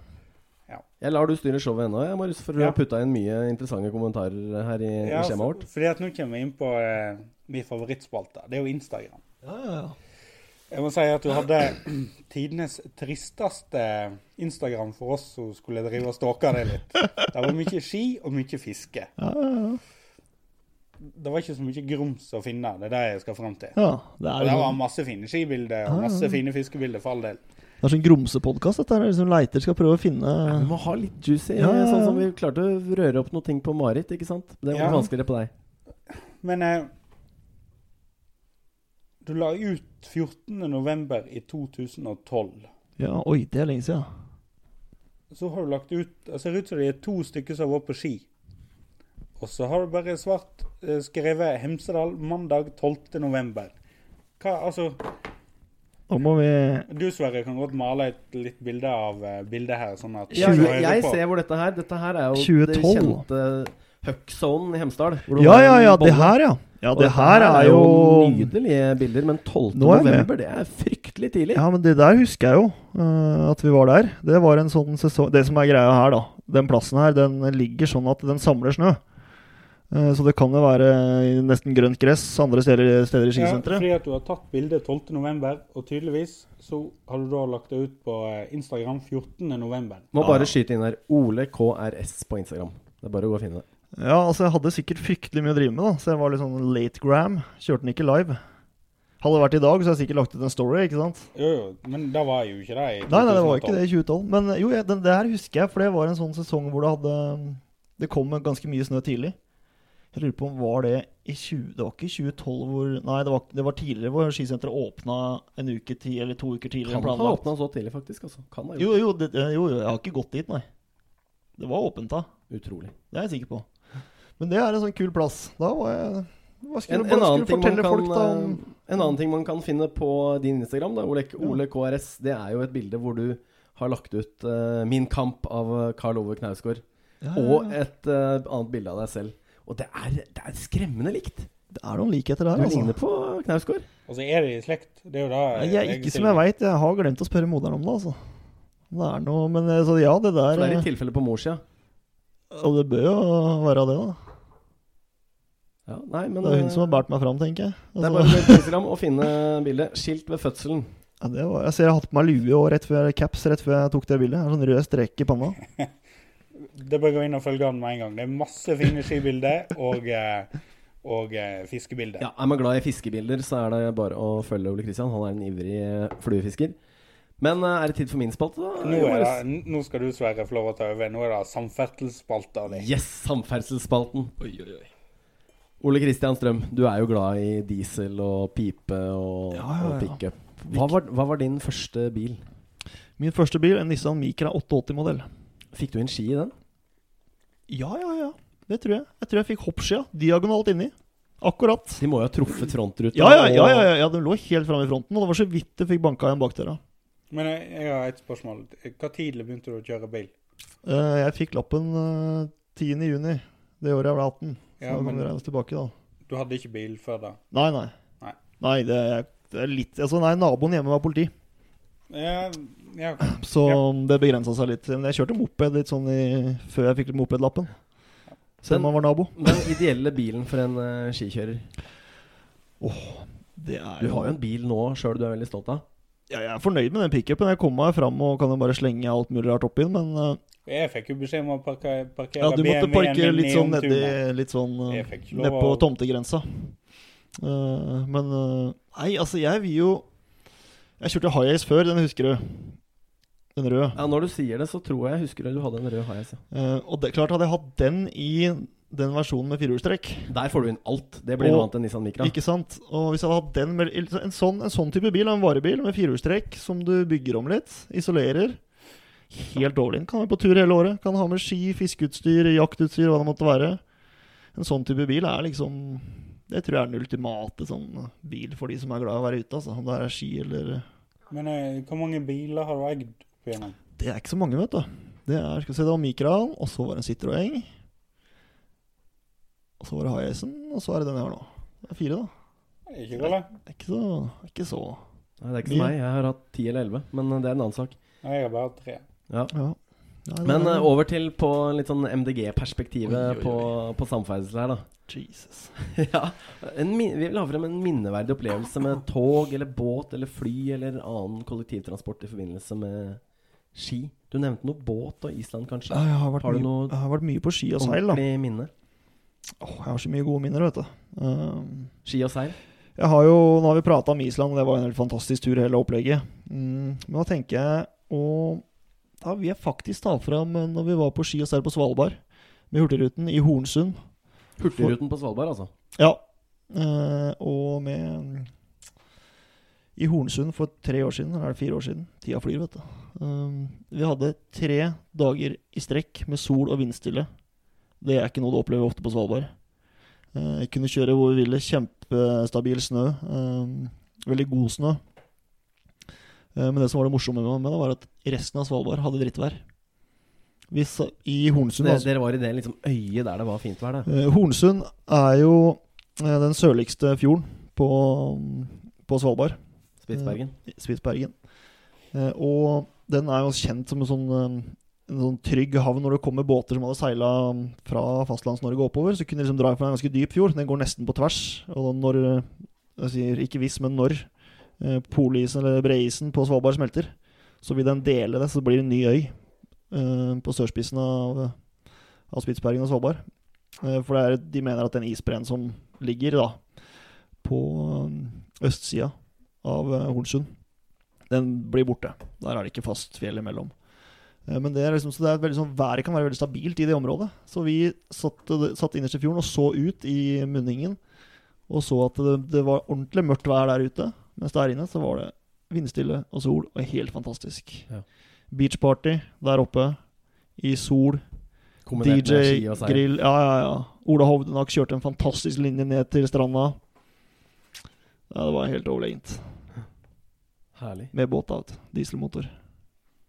Jeg lar du styre showet ennå, jeg, Marius, for du Ja. har putta inn mye interessante kommentarer her i, Ja, i skjemaet vårt. fordi at nå kommer vi inn på eh, min favorittspalte. Det er jo Instagram. Ja, ja, ja. Jeg må si at du hadde tidenes tristeste Instagram for oss som skulle drive og stalke det litt. Det var mye ski og mye fiske. ja, ja, ja. Det var ikke så mye grums å finne, det er det jeg skal fram til. ja det, Og det var masse fine skibilder og masse fine fiskebilder, for all del. det er sånn grumsepodkast, dette her. Liksom leiter skal prøve å finne Ja, du må ha litt juicy, Ja, ja, ja. sånn som vi klarte å røre opp noen ting på Marit, ikke sant? Det var Ja. vanskeligere på deg. Men eh, du la ut 14.11. i 2012. Ja, oi, det er lenge siden. Så har du lagt ut Det ser ut som det er to stykker som har vært på ski. Og så har du bare svart eh, skrevet Hemsedal mandag 12.11. Hva, altså Nå må vi Du, Sverre, kan godt male et litt bilde av uh, bildet her, sånn at Ja, jeg, jeg ser hvor dette her Dette her er jo det kjente Huckzone i Hemsedal. Ja, ja, ja, det her, ja. Ja, det, det dette her er jo nydelige bilder, men 12. Nå er jeg med. november, det er fryktelig tidlig. Ja, men det der husker jeg jo, uh, at vi var der. Det var en sånn sesong Det som er greia her, da. Den plassen her, den ligger sånn at den samler snø. Uh, så det kan jo være nesten grønt gress andre steder, steder i Ja, fordi at du har tatt bildet 12.11, og tydeligvis så har du da lagt det ut på Instagram Instagram 14.11. Må bare skyte inn her. Ole KRS på Instagram. Det er bare å gå og finne det. Ja, altså jeg hadde sikkert fryktelig mye å drive med, da. Så jeg var litt sånn late gram. Kjørte den ikke live. Hadde det vært i dag, så hadde jeg sikkert lagt ut en story, ikke sant. Jo, jo, men da var jo ikke det i 2012. Nei, nei, det var ikke det i 2012. Men jo, jeg, den, det her husker jeg, for det var en sånn sesong hvor det hadde Det kom ganske mye snø tidlig. Jeg lurer på om var det i 20... Det var ikke i 2012 hvor Nei, det var, det var tidligere hvor skisenteret åpna en uke ti, eller to uker tidligere Kan ha åpna så tidlig, faktisk. Altså. Kan ha gjort. Jo, jo, det, jo, jo, jeg har ikke gått dit, nei. Det var åpent da. Utrolig. Det er jeg sikker på. Men det er en sånn kul plass. Da var jeg Hva skulle En, du en, annen fortelle kan, folk da om eh, en annen ting man kan finne på din Instagram, da, Ole, Ole KRS, det er jo et bilde hvor du har lagt ut uh, Min kamp av eh, Karl Ove Knausgård. ja, ja, Og et uh, annet bilde av deg selv. Og det er, det er skremmende likt. Det er noen likheter Du der, altså. ligner på Knausgård. Og så er det i slekt. Det er jo da Nei, Jeg, ikke som jeg veit. Jeg har glemt å spørre moderen om det, altså. Det er noe Men så ja, det Så det er i tilfelle på morssida. Og det bør jo være det, da. Ja, nei, men Det er hun eh, som har båret meg fram, tenker jeg. Det er Altså, bare på Instagram å finne bildet. Skilt ved fødselen. ja, det var, jeg ser jeg har hatt på meg lue og rett før caps rett før jeg tok det bildet. En sånn rød strek i panna. Det bør gå inn og følge han med en gang. Det er masse fine skibilder og, eh, og eh, fiskebilder. Ja, Er man glad i fiskebilder, så er det bare å følge Ole Kristian. Han er en ivrig eh, fluefisker. Men eh, er det tid for min spalte, da? Nå, er det, nå skal du, Sverre, få lov å ta over. Nå er det samferdselsspalta di. Yes, samferdselsspalten. Ole Kristian Strøm, du er jo glad i diesel og pipe og, Ja, ja, og pickup. Hva var, hva var din første bil? Min første bil, en Nissan Micra 88-modell. Fikk du inn ski i den? Ja, ja, ja. Det tror jeg. Jeg tror jeg fikk hoppskia diagonalt inni. Akkurat. De må jo ha truffet frontruta. Ja, ja, ja, ja, ja, ja, den lå helt framme i fronten, og det var så vidt det fikk banka igjen bakdøra. Men jeg, jeg har et spørsmål. Hva tidlig begynte du å kjøre bil? Eh, jeg fikk lappen eh, 10. juni det året jeg ble 18. Så Ja, da kan vi regne oss tilbake, da. Du hadde ikke bil før da? Nei, nei. Nei. Nei, det er, det er litt Altså, nei, naboen hjemme var politi, Ja, ja. så det begrensa seg litt. Men jeg kjørte moped litt sånn i, før jeg fikk mopedlappen. Selv om man var nabo. Den ideelle bilen for en uh, skikjører. Det er Du har jo en bil nå sjøl du er veldig stolt av. ja, Jeg er fornøyd med den pickupen. Jeg kommer meg fram og kan jo bare slenge alt mulig rart oppi den, men eh, Jeg fikk jo beskjed om å parkere, parkere ja, du måtte BMW-en parkere litt sånn nedi. Litt sånn uh, Jeg fikk ikke lov Nede på å- tomtegrensa. Uh, men uh, Nei, altså, jeg vil jo Jeg kjørte Hiace før, den husker du? Den røde. Ja, Når du sier det, så tror jeg jeg husker at du hadde en rød. Ja. Eh, og det, klart hadde jeg hatt den i den versjonen med firehjulstrekk, Der får du inn alt. Det blir Og- noe annet enn Nissan Micra. ikke sant? Og hvis jeg hadde hatt den med en sånn, en sånn type bil, en varebil med firehjulstrekk som du bygger om litt, isolerer Helt overlegen. Kan være på tur hele året. Kan ha med ski, fiskeutstyr, jaktutstyr, hva det måtte være. En sånn type bil er liksom Det tror jeg er den ultimate sånn bil for de som er glad i å være ute. Altså. Om det er ski eller Men uh, hvor mange biler har du eid opp igjennom? Det er ikke så mange, vet du. Det er, skal vi se, det var Micraen, og så var det en Citroën. Og så var det Highasen, og så er det den jeg har nå. Det er fire, da. Ikke galt. Det er ikke så, ikke så Nei, det er ikke som meg. Jeg har hatt ti eller elleve, men det er en annen sak. Nei, Jeg har bare tre. Ja. Ja. Nei, Men eh, over til på litt sånn MDG-perspektivet Oi, oi, oi. på, på samferdsel her, da. Jesus. ja. En, min- vi vil ha frem en minneverdig opplevelse med tog eller båt eller fly eller annen kollektivtransport i forbindelse med ski. Du nevnte noe båt og Island, kanskje? Ja, jeg, har vært Har du mye, noe jeg har vært mye på ski og seil, da. Ordentlig minne? Åh, jeg har så mye gode minner, vet du. Um, Ski og seil? jeg har jo, Nå har vi prata om Island, og det var en helt fantastisk tur, hele opplegget. Mm, men da tenker jeg Og da vil jeg faktisk ta fram eh, når vi var på ski og seil på Svalbard med Hurtigruten i Hornsund. Hurtigruten på Svalbard, altså. Ja. Eh, og med I Hornsund for tre år siden, eller er det fire år siden? Tida flyr, vet du. Um, vi hadde tre dager i strekk med sol og vindstille. Det er ikke noe du opplever ofte på Svalbard. Eh, jeg kunne kjøre hvor vi ville. Kjempestabil snø. Um, veldig god snø. Eh, men det som var det morsomme med det, var at resten av Svalbard hadde drittvær. Hvis, I Hornsund Dere, altså- dere var i det liksom øyet der det var fint vær, det. Eh, Hornsund er jo eh, den sørligste fjorden på, på Svalbard. Spitsbergen. Spitsbergen. Og den er jo kjent som en sånn, en sånn trygg havn når det kommer båter som hadde seila fra Fastlands-Norge oppover. Så kunne de liksom dra fra en ganske dyp fjord. Den går nesten på tvers. Og når Jeg sier ikke hvis, men når polisen eller breisen på Svalbard smelter, så vil den dele det, så blir det en ny øy eh, på sørspissen av, av Spitsbergen og Svalbard. Eh, for er, de mener at den isbreen som ligger da på eh, østsida av eh, Hornsund, den blir borte. Der er det ikke fast fjell imellom. Eh, Men det er liksom, så det er veldig sånn, været kan være veldig stabilt i det området. Så vi satt, satt innerst i fjorden og så ut i munningen. Og så at det, det var ordentlig mørkt vær der ute. Mens der inne så var det vindstille og sol og helt fantastisk. Ja. Beachparty der oppe. I sol. Kombinert med DJ, ski og grill. Ja, ja, ja. Ola Hovdenak kjørte en fantastisk linje ned til stranda. Ja, det var helt overlegent. Herlig. Med båt, da. Dieselmotor.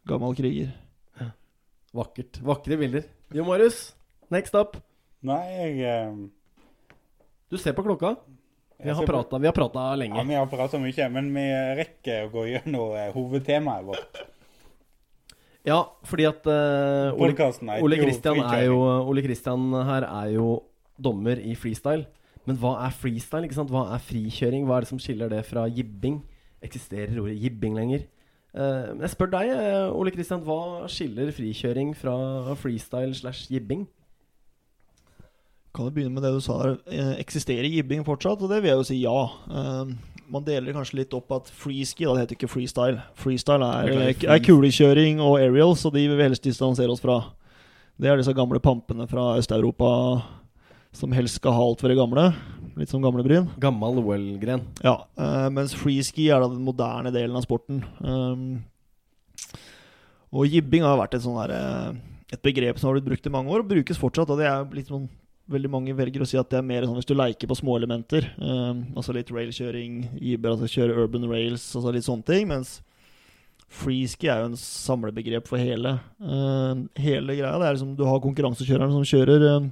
Gammel kriger. Vakkert. Vakre bilder. Jo Marius, next up. Nei, jeg um... Du ser på klokka. Vi har prata, vi har prata Ja, vi har prata mye, men vi rekker å gå gjennom eh, hovedtemaet vårt. Ja, fordi at uh, Ole, Ole Christian er jo Ole Christian her er jo dommer i freestyle. Men hva er freestyle? ikke sant? Hva er frikjøring? Hva er det som skiller det fra jibbing? Eksisterer ordet jibbing lenger? Uh, jeg spør deg, Ole Christian, hva skiller frikjøring fra freestyle slash jibbing? Kan du begynne med det du sa der? Eh, Eksisterer jibbing fortsatt? Og det vil jeg jo si ja. Eh, man deler kanskje litt opp at freeski, da det heter ikke freestyle. Freestyle er, er, kulekjøring og aerial, så de vil vi helst distansere oss fra. Det er disse gamle pampene fra Øst-Europa som helst skal ha alt for det gamle. Litt som gamlebryn. Gammal OL-gren. Ja, eh, mens freeski er da den moderne delen av sporten. Og jibbing har vært et sånn der, eh, et begrep som har blitt brukt i mange år, og brukes fortsatt. Og det er litt sånn Veldig mange velger å si at det er mer sånn hvis du leker på små elementer. eh, altså litt railkjøring, Iber, altså kjøre urban rails, altså litt sånne ting. Mens freeski er jo en samlebegrep for hele. Eh, hele greia det er liksom du har konkurransekjørerne som kjører uh,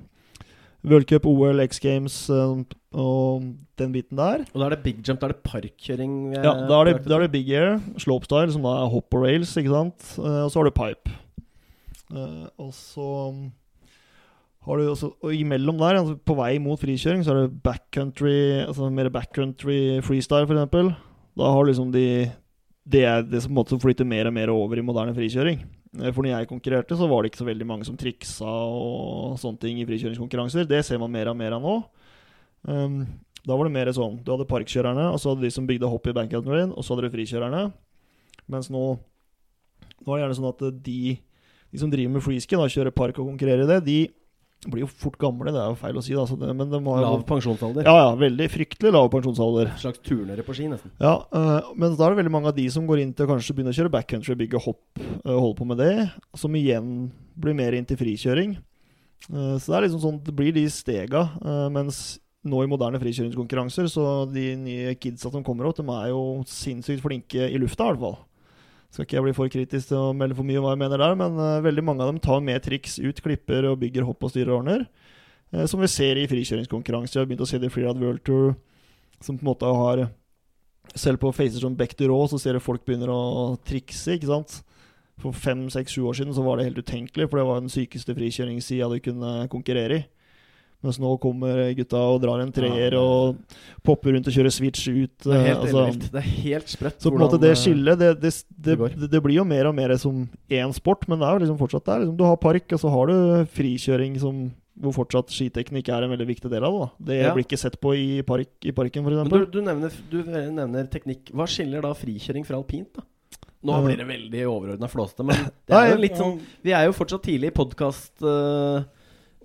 World Cup, OL, X Games eh, og den biten der. Og da er det big jump, da er det parkkjøring? er Ja, da er, det, da er det big air, slopestyle, som da er hopp og rails, ikke sant. Eh, og så har du pipe. Eh, og så um, har du også Og imellom der, altså på vei mot frikjøring, så er det backcountry, altså mer backcountry freestyle, eksempel. Da har liksom de Det er det som på en måte flytter mer og mer over i moderne frikjøring. Eh, For når jeg konkurrerte, så var det ikke så veldig mange som triksa og sånne ting i frikjøringskonkurranser. Det ser man mer og mer av nå. Um, da var det mer sånn Du hadde parkkjørerne, og så hadde de som bygde hopp i backcountryen, og så hadde du frikjørerne. Mens nå Nå er det gjerne sånn at de, de som driver med freeski, da kjører park og konkurrerer i det, de blir jo fort gamle. Det er jo feil å si, da. Det, men de har Lav pensjonsalder. Ja, ja. Veldig fryktelig lav pensjonsalder. En slags turnere på ski, nesten. Ja, øh, men da er det veldig mange av de som går inn til kanskje begynne å kjøre backcountry, bygge hopp, øh, holde på med det, som igjen blir mer inn til frikjøring. Uh, så det er liksom sånn, det blir de stega, mens nå i moderne frikjøringskonkurranser, så de nye kidsa som kommer opp, de er jo sinnssykt flinke i lufta, i hvert fall. Skal ikke jeg bli for kritisk til å melde for mye om hva jeg mener der, men uh, veldig mange av dem tar med triks ut, klipper og bygger hopp og styrer og ordner. Uh, som vi ser i frikjøringskonkurranser. Jeg har begynt å se det i Freerad World Tour, som på en måte har Selv på facer som Beck Duro, så ser du folk begynner å trikse, ikke sant. For fem, seks, sju år siden så var det helt utenkelig, for det var den sykeste frikjøringssida du kunne konkurrere i. Mens nå kommer gutta og drar en treer Ja. og popper rundt og kjører switch ut. Det er eh, helt altså- Det er helt sprøtt. så på en måte det eh, skillet, det, det, det, blir jo mer og mer som én sport, men det er jo liksom fortsatt der. Liksom, du har park, og så har du frikjøring som hvor fortsatt skiteknikk er en veldig viktig del av det. da. Det Ja. blir ikke sett på i, park, i parken, f.eks. du, du, nevner, du nevner teknikk. Hva skiller da frikjøring fra alpint, da? Nå Eh. blir det veldig overordna flåsete, men det er litt sånn Vi er jo fortsatt tidlig i podkast-livet Det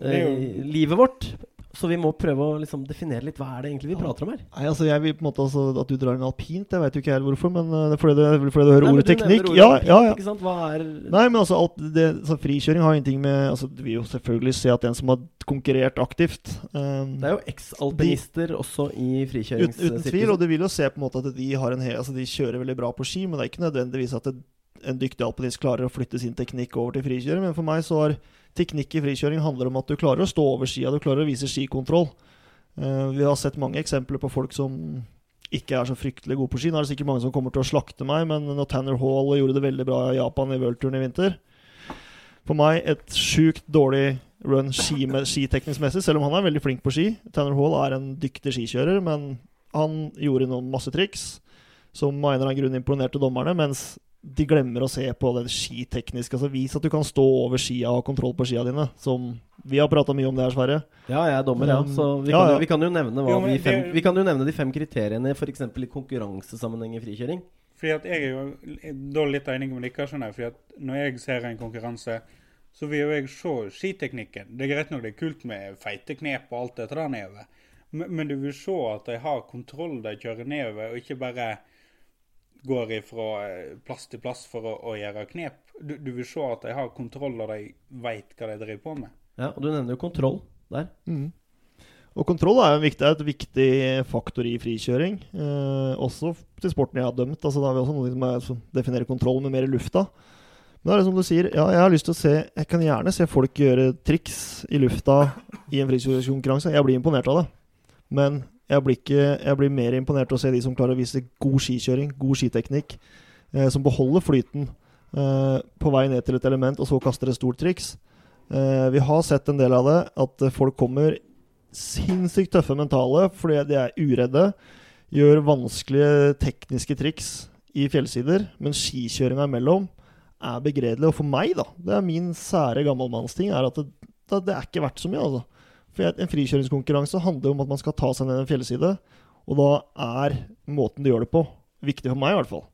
er livet vårt, så vi må prøve å liksom definere litt hva er det egentlig vi prater om her. Nei, altså jeg vil på en måte altså, At du drar en alpint, jeg vet jo ikke helt hvorfor, men uh, det er fordi, du, fordi du hører Nei, ordet teknikk. ordet Ja, alpint, ja, ja. Ikke sant? Hva er Nei, men altså, alt det, så frikjøring har ingenting med altså, Du vil jo selvfølgelig se at den som har konkurrert aktivt um, Det er jo eks-alpinister også i Uten, uten tvil, og du vil jo se på en måte at de har en hel, altså de kjører veldig bra på ski, men det er ikke nødvendigvis at det, en dyktig alpinist klarer å flytte sin teknikk over til frikjøring. Men for meg så har teknikk i frikjøring handler om at du klarer å stå over skia, du klarer å vise skikontroll. Uh, vi har sett mange eksempler på folk som ikke er så fryktelig gode på ski. Nå er det sikkert mange som kommer til å slakte meg, men når Tanner Hall gjorde det veldig bra i Japan i worldturen i vinter For meg et sjukt dårlig run skiteknisk messig, selv om han er veldig flink på ski. Tanner Hall er en dyktig skikjører, men han gjorde noen masse triks som av en eller annen grunn imponerte dommerne, mens de glemmer å se på den skitekniske. Altså Vis at du kan stå over skia og ha kontroll på skia dine. Som vi har prata mye om det her, Sverre. Ja, jeg er dommer, ja. Så vi ja, kan, ja. jo, vi kan jo nevne hva Jo, men vi, fem, vi kan jo nevne de fem kriteriene f.eks. i konkurransesammenheng i frikjøring. Fordi at jeg er jo da litt enig med dere. skjønner jeg, fordi at Når jeg ser en konkurranse, så vil jo jeg se skiteknikken. Det er greit nok det er kult med feite knep og alt dette der nedover, men, men du vil se at de har kontroll de kjører nedover, og ikke bare går fra plass til plass for å, å gjøre knep. Du, du vil se at de har kontroll, og de veit hva de driver på med. Ja, og du nevner jo kontroll der. Og kontroll er jo en viktig, er et viktig faktor i frikjøring. Eh, også til sporten jeg har dømt. Altså, da har vi også noe som, er, som definerer kontroll med mer i lufta. Men det er det som du sier, ja, jeg har lyst til å se Jeg kan gjerne se folk gjøre triks i lufta i en frikjøringskonkurranse. Jeg blir imponert av det. Men jeg blir, ikke, jeg blir mer imponert å se de som klarer å vise god skikjøring, god skiteknikk, eh, som beholder flyten eh, på vei ned til et element, og så kaster et stort triks. Eh, vi har sett en del av det, at folk kommer sinnssykt tøffe mentale fordi de er uredde. Gjør vanskelige tekniske triks i fjellsider, men skikjøringa imellom er begredelig. Og for meg, da, det er min sære gammelmannsting, er at det, det, det er ikke verdt så mye. altså. For En frikjøringskonkurranse handler om at man skal ta seg ned en fjellside, og da er måten du gjør det på, viktig for meg i hvert fall.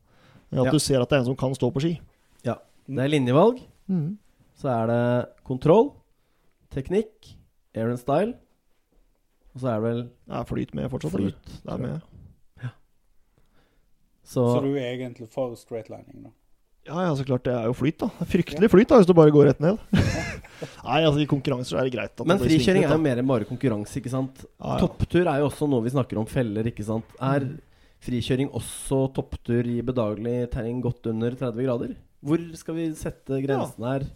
At Ja. du ser at det er en som kan stå på ski. Ja. Det er linjevalg. Så er det kontroll, teknikk, air and style. Og så er det vel Det er flyt med fortsatt, flyt. Det er med. Så, Så du er egentlig for straightlining, da? Ja, ja, så klart. Det er jo flyt, da. Fryktelig flyt da, hvis du bare går rett ned. Nei, altså i konkurranser er det greit. at Men frikjøring er jo mer enn bare konkurranse, ikke sant? ja, ja. Topptur er jo også noe vi snakker om feller, ikke sant? Er frikjøring også topptur i bedagelig terreng godt under 30 grader? Hvor skal vi sette grensen her?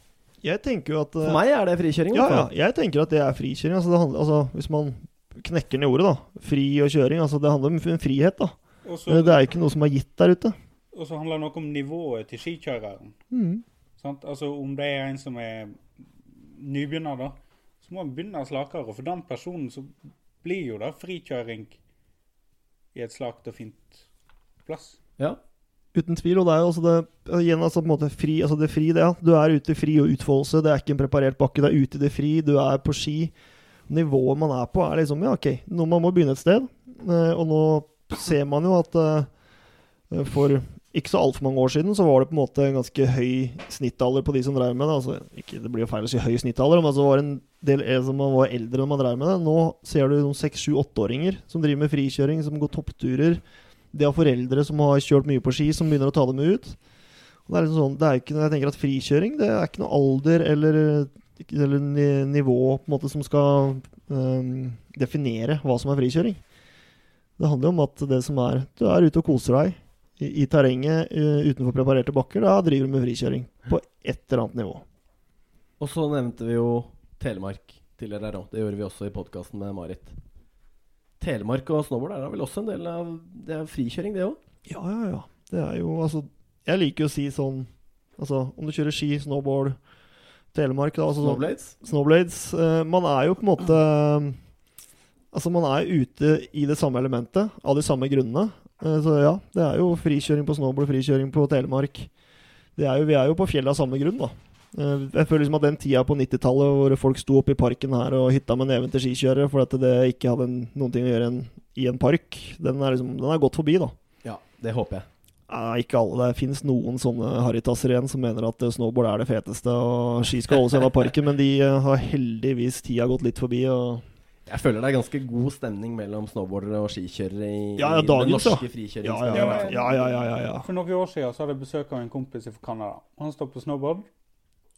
Jeg tenker jo at For meg er det frikjøring. Ja, ja. Jeg tenker at det er frikjøring. Altså, det handler, altså, hvis man knekker ned ordet, da. Fri og kjøring. Altså, det handler om frihet, da. Også, Det er jo ikke noe som er gitt der ute. Og så handler det noe om nivået til skikjøreren. Mm. Sant? Altså Om det er en som er nybegynner, da, så må han begynne slakere. For den personen så blir jo det frikjøring i et slakt og fint plass. Ja. Uten tvil. Og det er jo også det Igjen, altså på en måte fri Altså det fri, det, ja. Du er ute i fri og utfoldelse. Det er ikke en preparert bakke. Det er ute i det fri. Du er på ski. Nivået man er på, er liksom Ja, OK, nå man må begynne et sted. Eh, og nå ser man jo at eh, for ikke så altfor mange år siden så var det på en måte en ganske høy snittalder på de som drev med det. Altså, ikke, det blir jo feil å si høy snittalder, men altså det var en del eh, som var eldre når man drev med det. Nå ser du noen seks, sju, åtteåringer som driver med frikjøring, som går toppturer. De har foreldre som har kjørt mye på ski, som begynner å ta dem ut. Og det er liksom sånn, det er ikke, jeg tenker at Frikjøring det er ikke noe alder eller, eller nivå på en måte som skal øhm, definere hva som er frikjøring. Det handler jo om at det som er Du er ute og koser deg i, i terrenget uh, utenfor preparerte bakker. Da driver du med frikjøring på et eller annet nivå. Og så nevnte vi jo Telemark tidligere her òg. Det gjorde vi også i podkasten med Marit. Telemark og snowboard er da vel også en del av Det er frikjøring, det òg? Ja, ja, ja. Det er jo altså Jeg liker å si sånn Altså, om du kjører ski, snowboard, Telemark da, altså, sånn- Snowblades? Snowblades. Uh, man er jo på en måte Altså, man er ute i det samme elementet, av de samme grunnene. Eh, så ja, det er jo frikjøring på snowboard, frikjøring på Telemark. Det er jo, vi er jo på fjellet av samme grunn, da. Eh, jeg føler liksom at den tida på 90-tallet hvor folk sto oppe i parken her og hytta med neven til skikjørere fordi at det ikke hadde en- noen ting å gjøre en, i en park, den er liksom Den er gått forbi, da. Ja, det håper jeg. Nei, ikke alle. Det finnes noen sånne harrytasser igjen som mener at eh, snowboard er det feteste, og ski skal holdes unna parken, men de har heldigvis tida gått litt forbi. og Jeg føler det er ganske god stemning mellom snowboardere og skikjørere i, Ja, ja, i den norske Ja, ja, frikjøringsmiljøet. ja, ja, ja, ja, ja, ja. For noen år siden så hadde jeg besøk av en kompis fra Canada. Han står på snowboard.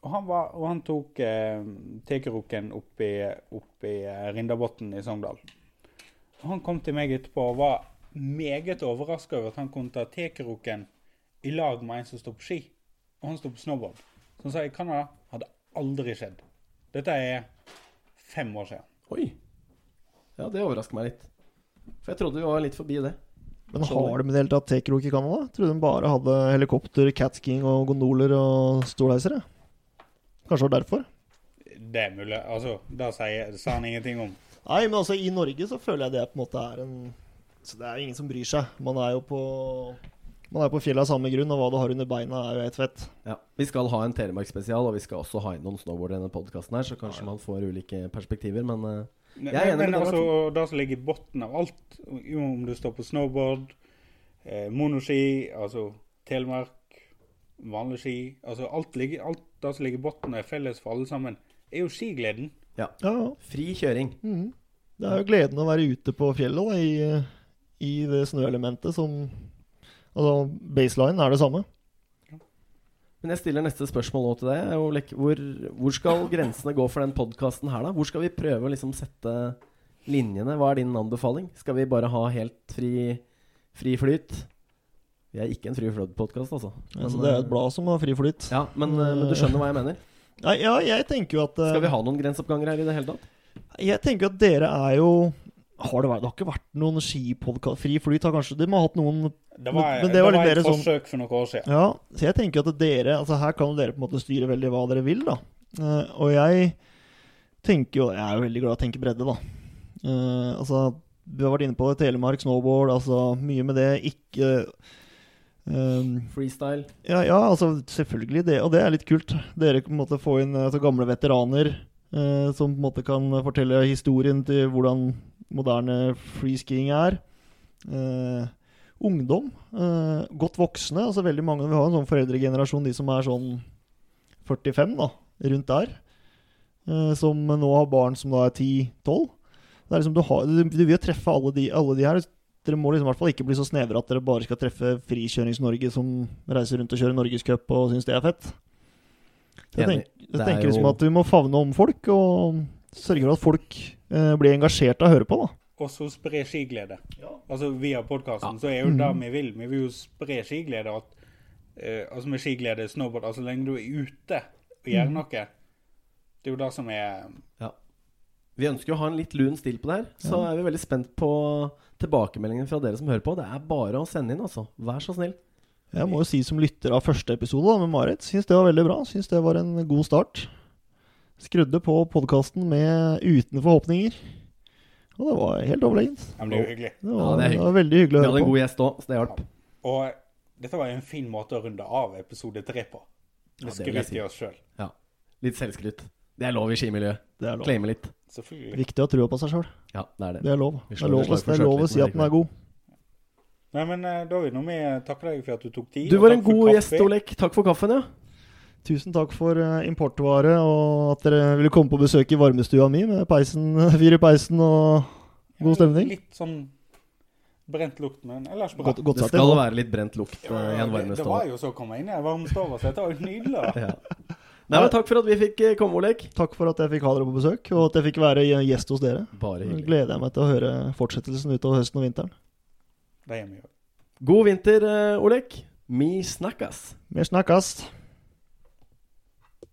Og han, var, og han tok eh, tekeroken opp i, opp i eh, Rindabotn i Sogndal. Og han kom til meg etterpå og var meget overraska over at han kunne ta tekeroken i lag med en som står på ski. Og han står på snowboard. Så han sa i Canada hadde aldri skjedd. Dette er fem år siden. Oi. Ja, det overrasker meg litt. For jeg trodde vi var litt forbi det. Men har de i det hele tatt tekrok i Canada? Trodde de bare hadde helikopter, catskiing og gondoler og stålheisere? Kanskje det var derfor? Det er mulig. Altså, det sa han ingenting om. Nei, men altså i Norge så føler jeg det på en måte er en Så det er jo ingen som bryr seg. Man er jo på Man er på fjellet av samme grunn, og hva du har under beina, er jo helt fett. Ja, Vi skal ha en Telemark-spesial, og vi skal også ha inn noen snowboard i denne podkasten her, så kanskje man får ulike perspektiver, men eh, Men, Jeg er enig men med altså, det som ligger i bunnen av alt, jo om du står på snowboard, eh, monoski, altså telemark, vanlig ski altså alt, ligger, alt det som ligger i bunnen er felles for alle sammen, er jo skigleden. Ja, ja. fri kjøring. Mhm. Det er jo gleden å være ute på fjellet da, i, i det snøelementet som Altså, baseline er det samme. Men jeg stiller neste spørsmål nå til deg. Hvor, hvor skal grensene gå for den podkasten her, da? Hvor skal vi prøve å liksom sette linjene? Hva er din anbefaling? Skal vi bare ha helt fri, fri flyt? Vi er ikke en fri flyt-podkast, altså. Altså, det er et blad som har fri flyt. Ja, men, eh, men du skjønner hva jeg mener? Nei, ja, jeg tenker jo at eh, Skal vi ha noen grenseoppganger her i det hele tatt? Jeg tenker at dere er jo har det, vært, det har ikke vært noen skipodkast Fri flyt har kanskje De må ha hatt noen Det var, det var, litt mer et sånn- forsøk for noen år siden. Ja, så jeg tenker at dere Altså her kan dere på en måte styre veldig hva dere vil, da. Eh, og jeg tenker jo Jeg er jo veldig glad i å tenke bredde, da. Eh, altså, vi har vært inne på det, Telemark, snowboard, altså mye med det. Ikke Um, Freestyle. ja, ja, altså selvfølgelig det, og det er litt kult. Dere kan på en måte få inn altså, gamle veteraner eh, som på en måte kan fortelle historien til hvordan moderne freeskiing er. Uh, ungdom, uh, godt voksne, altså veldig mange Vi har en sånn foreldregenerasjon, de som er sånn 45, da, rundt der. Uh, som nå har barn som da er 10-12. Det er liksom, du, har, du, du vil jo treffe alle de, alle de her. dere må liksom i hvert fall ikke bli så snevre at dere bare skal treffe Frikjørings-Norge som reiser rundt og kjører Norgescup og syns det er fett. Jeg, tenk, jeg er tenker liksom at vi må favne om folk, og sørge for at folk eh, blir engasjert av å høre på. da. Og så spre skiglede. Altså Via podkasten Ja. så er jo det Mhm. vi vil. Vi vil jo spre skiglede. At, eh, altså med skiglede, snowboard Altså så lenge du er ute og gjør mm. noe. Det er jo det som er Vi ønsker å ha en litt lun stil på det her, så Ja. er vi veldig spent på tilbakemeldingen fra dere som hører på. Det er bare å sende inn, altså. Vær så snill. Jeg må jo si som lytter av første episode da, med Marit, syns det var veldig bra. Syns det var en god start. Skrudde på podkasten med uten forhåpninger. Og det var helt overlegent. Ja, det jo hyggelig. Det var, det er det var veldig hyggelig Vi hadde en god gjest òg, så det hjalp. Og dette var jo en fin måte å runde av episode tre på. Vi Med det skryt i oss sjøl. Litt selvskryt. Det er lov i skimiljøet. Det er lov. Claime litt. Selvfølgelig. Viktig å ha trua på seg sjøl. Ja, det er det. Det er lov. Det er lov, det er lov å si at den er god. Nei, men eh, David, nå må vi takke deg for at du tok tid. Du var en god kaffe. gjest, Olek. Takk for kaffen, ja. Tusen takk for eh, importvare, og at dere ville komme på besøk i varmestua mi med peisen, fyr i peisen og god stemning. Litt sånn brent lukt, men ellers bra. Godt, godt Det skal det være litt brent lukt Ja, eh, i en det, det var jo så å komme inn i en varm så dette var jo nydelig. Ja. Nei, men Takk for at vi fikk eh, komme, Olek. Takk for at jeg fikk ha dere på besøk, og at jeg fikk være gjest hos dere. Bare Nå hyggelig. gleder jeg meg til å høre fortsettelsen utover høsten og vinteren. Det gjør vi. God vinter, Olek. Mi snakkas. Mi snakkes.